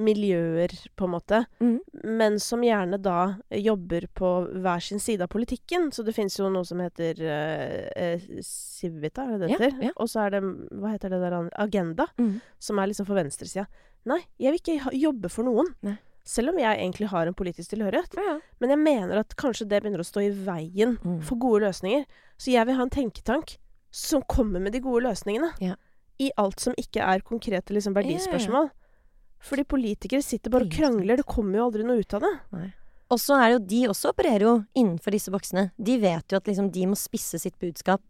miljøer, på en måte, mm. men som gjerne da jobber på hver sin side av politikken. Så det fins jo noe som heter eh, eh, Civita, er det det heter? ja. Og så er det Hva heter det der? Agenda, mm. som er liksom for venstresida. Nei, jeg vil ikke jobbe for noen. Nei. Selv om jeg egentlig har en politisk tilhørighet. Ja, ja. Men jeg mener at kanskje det begynner å stå i veien Mm. for gode løsninger. Så jeg vil ha en tenketank som kommer med de gode løsningene. Ja. I alt som ikke er konkrete liksom, verdispørsmål. Fordi politikere sitter bare og krangler. Det kommer jo aldri noe ut av det. Og så er det jo de også opererer jo innenfor disse boksene. De vet jo at liksom de må spisse sitt budskap.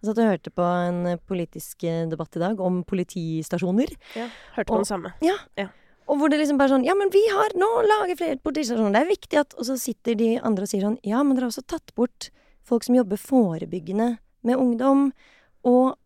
Jeg satt og hørte på en politisk eh, debatt i dag om politistasjoner. Ja, Hørte på Og- det samme. Og hvor det liksom bare sånn Ja, men vi har nå laget flere politistasjoner. Det er viktig at Og så sitter de andre og sier sånn Ja, men dere har også tatt bort folk som jobber forebyggende med ungdom. Og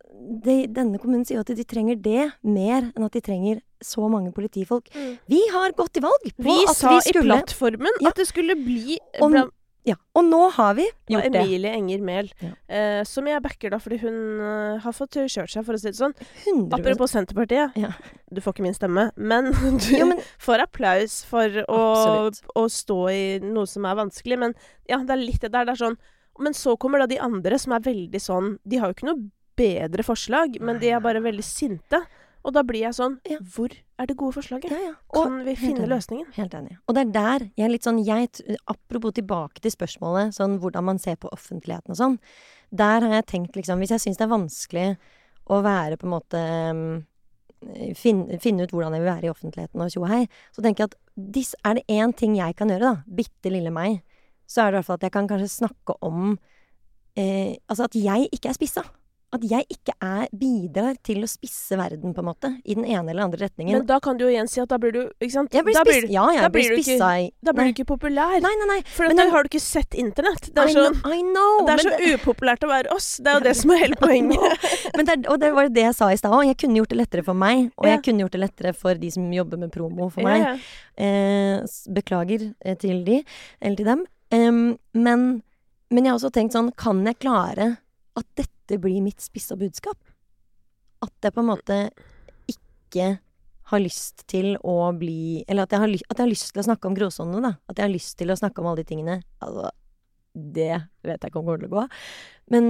de, denne kommunen sier jo at de trenger det mer enn at de trenger så mange politifolk. Mm. Vi har gått til valg på Vi at sa vi i plattformen Ja. at det skulle bli Om- Ja, og nå har vi gjort det. Emilie Enger Mehl, Ja. eh, som jeg backer da fordi hun uh, har fått kjørt seg, for å si det sånn. 100 Apropos Senterpartiet. Ja. Du får ikke min stemme, men [LAUGHS] du Jo, men får applaus for å, å stå i noe som er vanskelig. Men ja, det er litt det der. Det er sånn Men så kommer da de andre som er veldig sånn De har jo ikke noe bedre forslag, men de er bare veldig sinte. Og da blir jeg sånn Ja. Hvor er det gode forslaget? ja, ja. Og- Kan vi finne løsningen? Helt enig. Og det er der jeg er litt sånn jeg, Apropos tilbake til spørsmålet sånn hvordan man ser på offentligheten og sånn. Der har jeg tenkt liksom Hvis jeg syns det er vanskelig å være på en måte um, finne, finne ut hvordan jeg vil være i offentligheten og tjo hei, så tenker jeg at dis, er det én ting jeg kan gjøre, da, bitte lille meg, så er det i hvert fall at jeg kan kanskje snakke om eh, Altså at jeg ikke er spissa. At jeg ikke er, bidrar til å spisse verden, på en måte, i den ene eller andre retningen. Men da kan du jo igjen si at da blir du Ikke sant? jeg blir da blir, ja, jeg da blir blir spissa i da blir Nei. du ikke populær. Nei, nei, nei. For da har du ikke sett internett. Det I er, sånn, know, I know, det er så upopulært å være oss. Det er jo det som er hele [LAUGHS] poenget. Men det og det var det jeg sa i stad òg. Jeg kunne gjort det lettere for meg, og Ja. jeg kunne gjort det lettere for de som jobber med promo for meg. ja. Eh, beklager eh, til de, eller til dem. Um, men, men jeg har også tenkt sånn, kan jeg klare at dette blir mitt spissa budskap? At jeg på en måte ikke har lyst til å bli Eller at jeg har, at jeg har lyst til å snakke om gråsonene, da. At jeg har lyst til å snakke om alle de tingene. Altså, det vet jeg ikke om kommer til å gå. Men,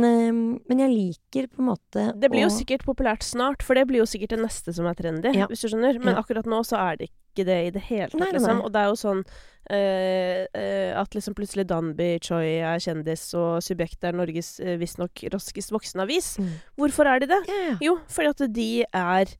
men jeg liker på en måte Det blir jo sikkert populært snart, for det blir jo sikkert det neste som er trendy. Ja. Hvis du skjønner. Men Ja. akkurat nå så er det ikke det i det hele tatt, Nei, nei, liksom. Og det er jo sånn Uh, uh, at liksom plutselig Danby Choi er kjendis, og Subjekt er Norges uh, visstnok raskest voksende avis. Mm. Hvorfor er de det? Ja. Jo, fordi at de er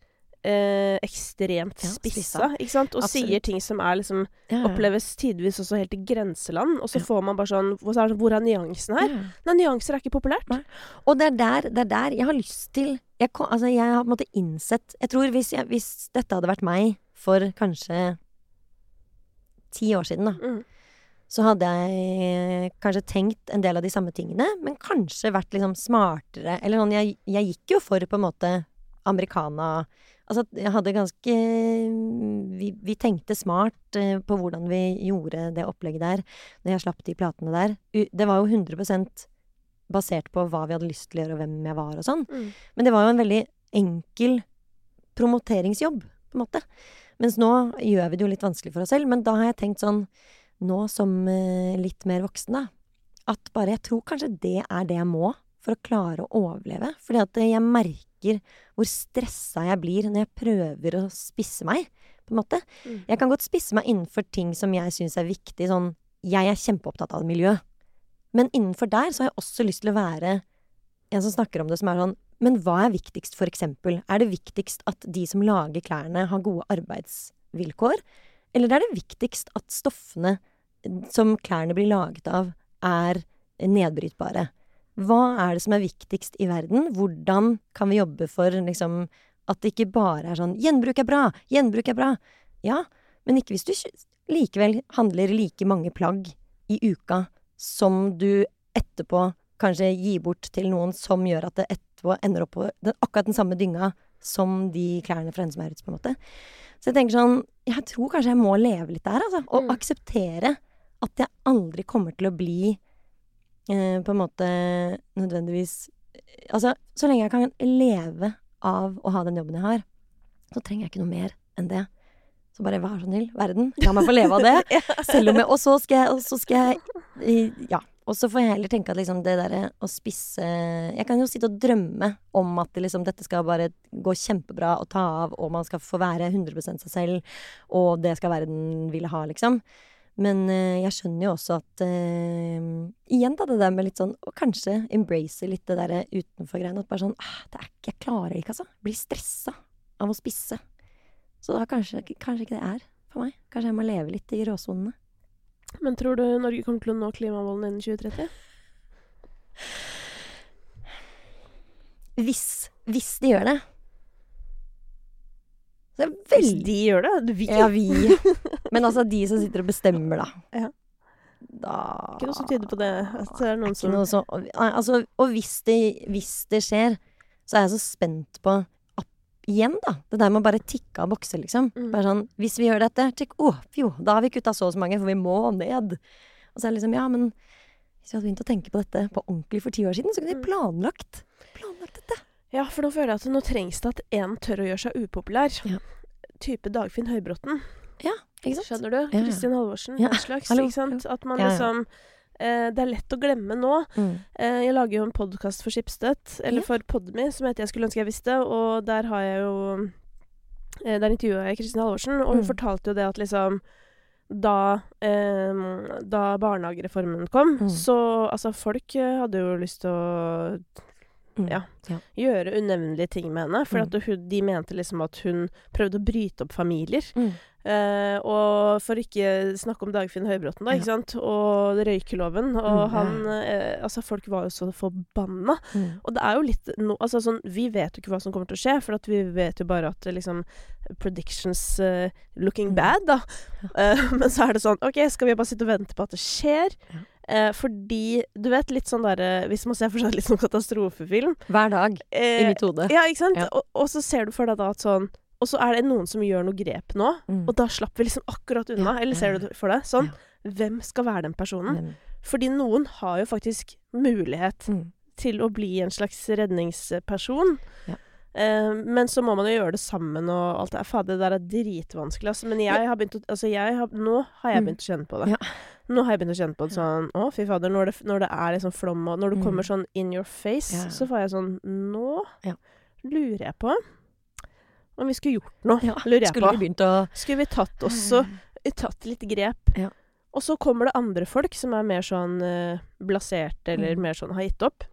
eh, ekstremt Ja, spissa, ikke sant? Og Absolutt. sier ting som er liksom Ja, ja. Oppleves tidvis også helt i grenseland. Og så får man bare sånn Hvor er, hvor er nyansen her? Nei, nyanser er ikke populært. Nei. Og det er der, det er der jeg har lyst til Jeg, altså jeg har på en måte innsett Jeg tror hvis, jeg, hvis dette hadde vært meg for kanskje ti år siden, da, Mm. så hadde jeg kanskje tenkt en del av de samme tingene, men kanskje vært liksom smartere. Eller sånn Jeg, jeg gikk jo for på en måte americana Altså jeg hadde ganske Vi, vi tenkte smart eh, på hvordan vi gjorde det opplegget der, når jeg slapp de platene der. Det var jo 100% basert på hva vi hadde lyst til å gjøre, og hvem jeg var og sånn. Mm. Men det var jo en veldig enkel promoteringsjobb, på en måte. Mens nå gjør vi det jo litt vanskelig for oss selv. Men da har jeg tenkt sånn, nå som eh, litt mer voksen, da, at bare jeg tror kanskje det er det jeg må for å klare å overleve. Fordi at jeg merker hvor stressa jeg blir når jeg prøver å spisse meg, på en måte. Mm. Jeg kan godt spisse meg innenfor ting som jeg syns er viktig, sånn Jeg er kjempeopptatt av miljø. Men innenfor der så har jeg også lyst til å være en som snakker om det som er sånn Men hva er viktigst, for eksempel? Er det viktigst at de som lager klærne, har gode arbeidsvilkår? Eller er det viktigst at stoffene som klærne blir laget av, er nedbrytbare? Hva er det som er viktigst i verden? Hvordan kan vi jobbe for liksom at det ikke bare er sånn 'Gjenbruk er bra! Gjenbruk er bra!' Ja, men ikke hvis du likevel handler like mange plagg i uka som du etterpå kanskje gir bort til noen som gjør at det etterpå ender opp på den, akkurat den samme dynga som de klærne fra Hennes Maurits, på en måte. Så jeg tenker sånn Jeg tror kanskje jeg må leve litt der, altså. Og Mm. akseptere at jeg aldri kommer til å bli eh, på en måte nødvendigvis Altså, så lenge jeg kan leve av å ha den jobben jeg har, så trenger jeg ikke noe mer enn det. Så bare vær så snill, verden, la meg få leve av det. [LAUGHS] Selv om jeg Og så skal jeg, og så skal jeg Ja. Og så får jeg heller tenke at liksom det derre å spisse Jeg kan jo sitte og drømme om at liksom, dette skal bare gå kjempebra og ta av, og man skal få være 100% seg selv, og det skal verden ville ha, liksom. Men eh, jeg skjønner jo også at uh, Igjen da, det der med litt sånn Å kanskje embrace litt det derre utenfor-greiene. At bare sånn ah, det er ikke, Jeg klarer ikke, altså. Blir stressa av å spisse. Så da kanskje, kanskje ikke det er for meg. Kanskje jeg må leve litt i råsonene. Men tror du Norge kommer til å nå klimamålene innen 2030? Hvis, hvis de gjør det. Det Hvis veldig de gjør det? Vi. Ja, vi. [LAUGHS] Men altså de som sitter og bestemmer, da. Ja. Da Ikke noe som tyder på det. At det er noen som noe så, altså, og hvis det, hvis det skjer, så er jeg så spent på Igjen, da. Det der med å bare tikke av bokser, liksom. Mm. Bare sånn Hvis vi gjør dette, tikk, å, fjo, da har vi kutta så og så mange, for vi må ned. Og så er det liksom Ja, men hvis vi hadde begynt å tenke på dette på ordentlig for ti år siden, så kunne vi Mm. planlagt Planlagt dette. Ja, for nå føler jeg at nå trengs det at én tør å gjøre seg upopulær. Ja. Type Dagfinn Høybråten. Ikke sant? Skjønner du? ja. Kristin Halvorsen. Ja, slags. hallo, Ikke sant? At man Ja, ja. Eh, Det er lett å glemme nå. Mm. Eh, jeg lager jo en podkast for Skipsstøtt, eller Ja. for Podme, som heter Jeg skulle ønske jeg visste, og der har jeg jo eh, Der intervjua jeg Kristin Halvorsen, og hun Mm. fortalte jo det at liksom da, eh, da barnehagereformen kom, Mm. så altså folk eh, hadde jo lyst til å Mm. Ja. Ja. gjøre unevnelige ting med henne. For Mm. at hun, de mente liksom at hun prøvde å bryte opp familier. Mm. Eh, og for ikke snakke om Dagfinn Høybråten, da, Ja. ikke sant. Og røykeloven. Og Mm, han eh, Altså, folk var jo så forbanna. Mm. Og det er jo litt no, Altså sånn Vi vet jo ikke hva som kommer til å skje, for at vi vet jo bare at liksom Predictions uh, looking Mm. bad, da. Ja. Eh, [LAUGHS] men så er det sånn OK, skal vi bare sitte og vente på at det skjer? Ja. Eh, fordi Du vet, litt sånn derre Hvis man ser for seg litt sånn katastrofefilm Hver dag i eh, mitt hode. Ja, ikke sant? Ja. Og, og så ser du for deg da at sånn Og så er det noen som gjør noe grep nå, Mm. og da slapp vi liksom akkurat unna. Ja, Eller ser du for deg? Sånn. Ja. Hvem skal være den personen? Mm. Fordi noen har jo faktisk mulighet Mm. til å bli en slags redningsperson. Ja. Eh, men så må man jo gjøre det sammen og alt det der. Fader, det der er dritvanskelig, altså. Men jeg har begynt å Altså, jeg har, nå har jeg Mm. begynt å kjenne på det. Ja. Nå har jeg begynt å kjenne på det sånn Å, fy fader, når det, når det er liksom flom og Når det Mm. kommer sånn in your face, Ja. så får jeg sånn Nå Ja. lurer jeg på om vi skulle gjort noe. Ja, Lurer jeg Skulle på. vi å Skulle vi tatt også [SIGHS] Tatt litt grep? Ja. Og så kommer det andre folk som er mer sånn eh, blaserte, eller Mm. mer sånn har gitt opp.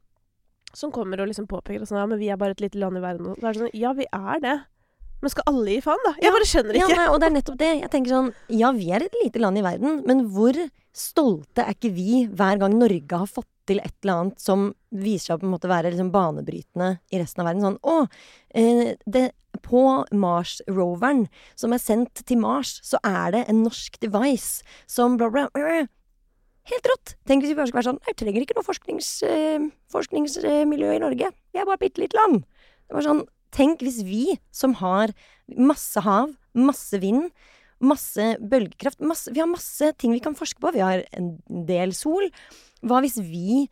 Som kommer og liksom påpeker at sånn, ja, men vi er bare et lite land i verden. Og så er det sånn, ja, vi er det. Men skal alle gi faen, da? Jeg Ja, bare skjønner Ja, ikke. nei, og det er nettopp det. Jeg tenker sånn Ja, vi er et lite land i verden, men hvor stolte er ikke vi hver gang Norge har fått til et eller annet som viser seg å være liksom banebrytende i resten av verden? Sånn Å, eh, det, på Mars-roveren som er sendt til Mars, så er det en norsk device som bla, bla. øh, Helt rått! Tenk hvis vi bare skulle være sånn Jeg trenger ikke noe forsknings, øh, forskningsmiljø i Norge. Vi er bare et bitte lite land. Det var sånn Tenk hvis vi som har masse hav, masse vind, masse bølgekraft masse, Vi har masse ting vi kan forske på. Vi har en del sol. Hva hvis vi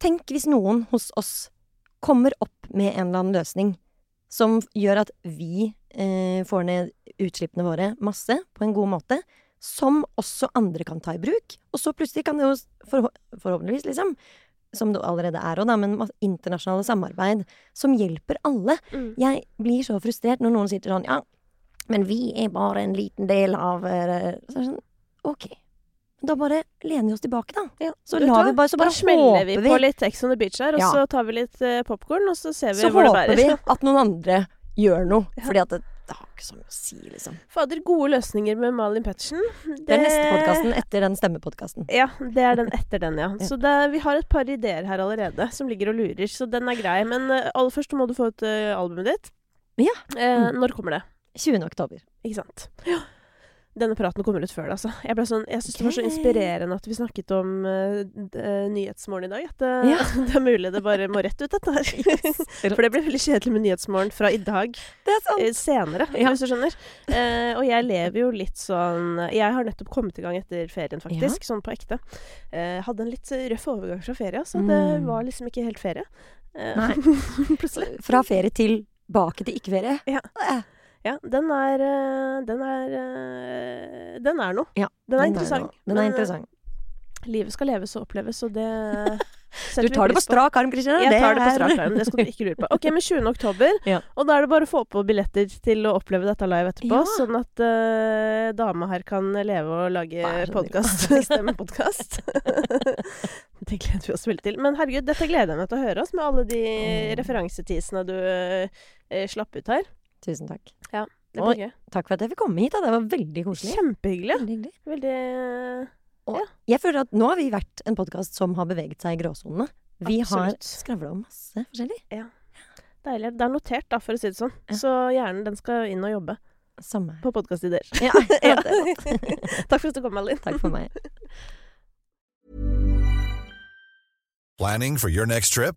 Tenk hvis noen hos oss kommer opp med en eller annen løsning som gjør at vi eh, får ned utslippene våre masse på en god måte, som også andre kan ta i bruk. Og så plutselig kan det jo forhå forhåpentligvis, liksom, som det allerede er òg, da, men internasjonale samarbeid som hjelper alle. Mm. Jeg blir så frustrert når noen sier sånn Ja, men vi er bare en liten del av eh, Så sånn OK. Da bare lener vi oss tilbake, da. Ja. Så lar vi bare Så da bare smeller vi håper på litt Ex on the Beach her, og Ja. så tar vi litt uh, popkorn, og så ser vi Så hvor det håper vi at noen andre gjør noe. [LAUGHS] Ja. Fordi at det, det har ikke så mye å si, liksom. Fader, gode løsninger med Malin Pettersen. Det er neste podkasten etter den stemmepodkasten. Ja, det er den etter den, ja. Så det, vi har et par ideer her allerede som ligger og lurer, så den er grei. Men eh, aller først må du få ut eh, albumet ditt. Ja. Eh, Mm. Når kommer det? 20. oktober. Ikke sant? Ja. Denne praten kommer ut før det, altså. Jeg, sånn, jeg syns det var så inspirerende at vi snakket om uh, Nyhetsmorgen i dag. At det, Ja. [LAUGHS] det er mulig det bare må rett ut, dette her. [LAUGHS] For det blir veldig kjedelig med Nyhetsmorgen fra i dag Det er sant! eh, senere, Ja. hvis du skjønner. Og jeg lever jo litt sånn Jeg har nettopp kommet i gang etter ferien, faktisk. Sånn på ekte. Hadde en litt røff overgang fra ferie, så det Mm. var liksom ikke helt ferie. Nei. [LAUGHS] plutselig. Fra ferie til tilbake til ikke-ferie. Ja. Ja, den er eh, Den er eh, Den er noe. Ja, Den er den interessant. Er Den er eh, interessant. Livet skal leves og oppleves, og det [LAUGHS] Du setter vi tar det på strak arm, Kristina. Jeg tar det på strak [LAUGHS] arm, det skal du ikke lure på. Ok, men 20. oktober, Ja. og da er det bare å få på billetter til å oppleve dette live etterpå, Ja. sånn at uh, dama her kan leve og lage podkast, stemmepodkast. [LAUGHS] det gleder vi oss veldig til. Men herregud, dette gleder jeg meg til å høre, oss, med alle de Mm. referansetisene du uh, slapp ut her. Tusen takk. Det blir gøy. Takk for at jeg fikk komme hit. Da. Det var veldig koselig. Kjempehyggelig. Veldig. Veldig ja. Og jeg føler at nå har vi vært en podkast som har beveget seg i gråsonene. Vi har Absolutt. skravla om masse forskjellig. deilig. Det er notert, da, for å si det sånn. Ja. Så hjernen den skal inn og jobbe Samme. på podkastideer. Ja, [LAUGHS] ja. [LAUGHS] Takk for at du kom, Malin. Takk for meg. Planning for your next trip?